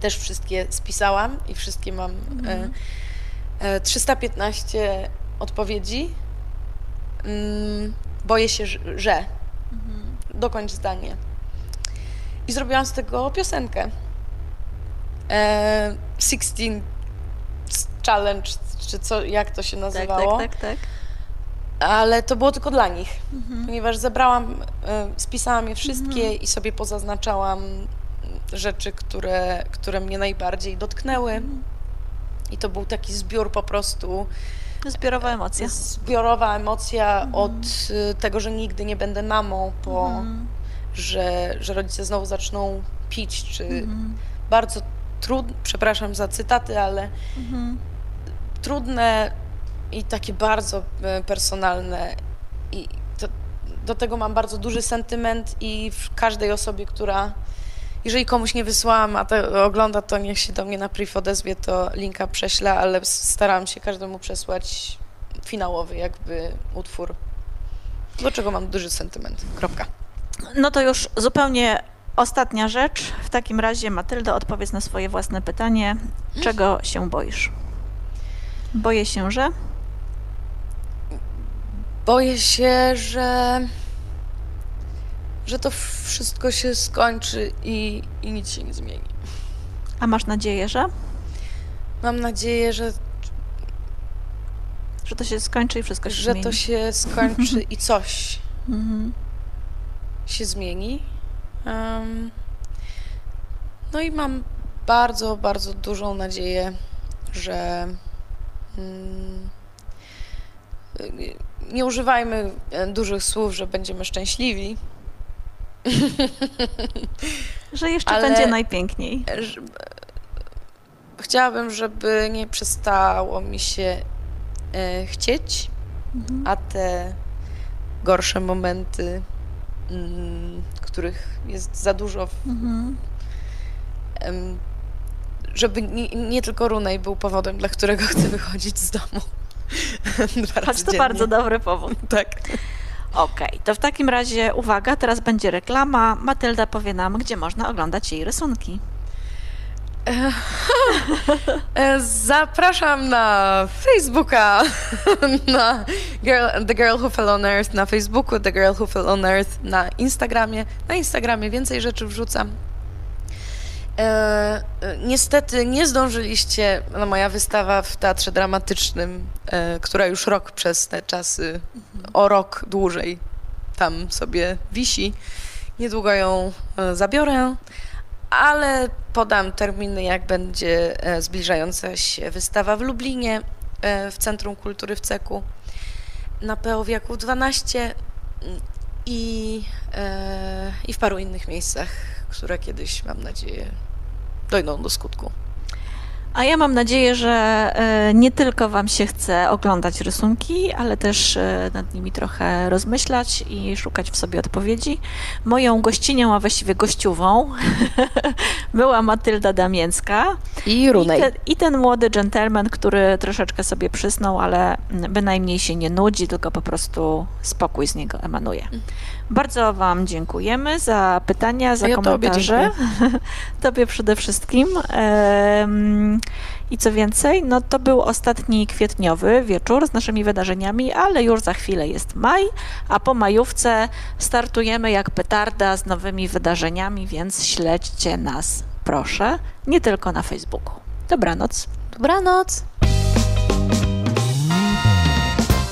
też wszystkie, spisałam i wszystkie mam. E, e, 315 odpowiedzi. Mm, boję się, że- że. Dokończ zdanie. I zrobiłam z tego piosenkę. E, 16 Challenge, czy co, jak to się tak, nazywało. tak, tak, tak. ale to było tylko dla nich, ponieważ zebrałam, e, spisałam je wszystkie i sobie pozaznaczałam rzeczy, które, które mnie najbardziej dotknęły. I to był taki zbiór po prostu, Zbiorowa emocja. zbiorowa emocja od y, tego, że nigdy nie będę mamą, po Mhm. że, że rodzice znowu zaczną pić, czy bardzo trudne, przepraszam za cytaty, ale Mhm. trudne i takie bardzo e, personalne i to, do tego mam bardzo duży sentyment i w każdej osobie, która jeżeli komuś nie wysłałam, a to ogląda, to niech się do mnie na priv odezwie, to linka prześlę, ale staram się każdemu przesłać finałowy jakby utwór, do czego mam duży sentyment. Kropka. No to już zupełnie ostatnia rzecz. W takim razie, Matyldo, odpowiedz na swoje własne pytanie. Czego się boisz? Boję się, że. Boję się, że, że to wszystko się skończy i, i nic się nie zmieni. A masz nadzieję, że? Mam nadzieję, że, Że to się skończy i wszystko się że zmieni. to się skończy i coś Mhm. się zmieni. No i mam bardzo, bardzo dużą nadzieję, że mm, y, nie używajmy e, dużych słów, że będziemy szczęśliwi. Że jeszcze Ale- będzie najpiękniej. że- Chciałabym, żeby nie przestało mi się e, chcieć, Mhm. a te gorsze momenty, mm, których jest za dużo, w- Mhm. żeby nie, nie tylko Runej był powodem, dla którego chcę wychodzić z domu. Choć to bardzo dobry powód. Tak. Okej, to w takim razie uwaga, teraz będzie reklama. Matylda powie nam, gdzie można oglądać jej rysunki. E, Zapraszam na Facebooka, na girl, The Girl Who Fell on Earth na Facebooku, The Girl Who Fell on Earth na Instagramie. Na Instagramie więcej rzeczy wrzucam. E, niestety nie zdążyliście na moja wystawa w Teatrze Dramatycznym, e, która już rok przez te czasy, o rok dłużej tam sobie wisi. Niedługo ją e, zabiorę, ale podam terminy, jak będzie e, zbliżająca się wystawa w Lublinie, e, w Centrum Kultury w Ceku, na PO Wieku 12 mm, i, e, i w paru innych miejscach, które kiedyś, mam nadzieję, dojdą do skutku. A ja mam nadzieję, że e, nie tylko Wam się chce oglądać rysunki, ale też e, nad nimi trochę rozmyślać i szukać w sobie odpowiedzi. Moją gościnią, a właściwie gościową była Matylda Damięcka. I I, Runej. te, I ten młody dżentelmen, który troszeczkę sobie przysnął, ale bynajmniej się nie nudzi, tylko po prostu spokój z niego emanuje. Bardzo Wam dziękujemy za pytania, za ja tobie komentarze. Tobie przede wszystkim. I co więcej, no to był ostatni kwietniowy wieczór z naszymi wydarzeniami, ale już za chwilę jest maj, a po majówce startujemy jak petarda z nowymi wydarzeniami, więc śledźcie nas, proszę, nie tylko na Facebooku. Dobranoc. Dobranoc!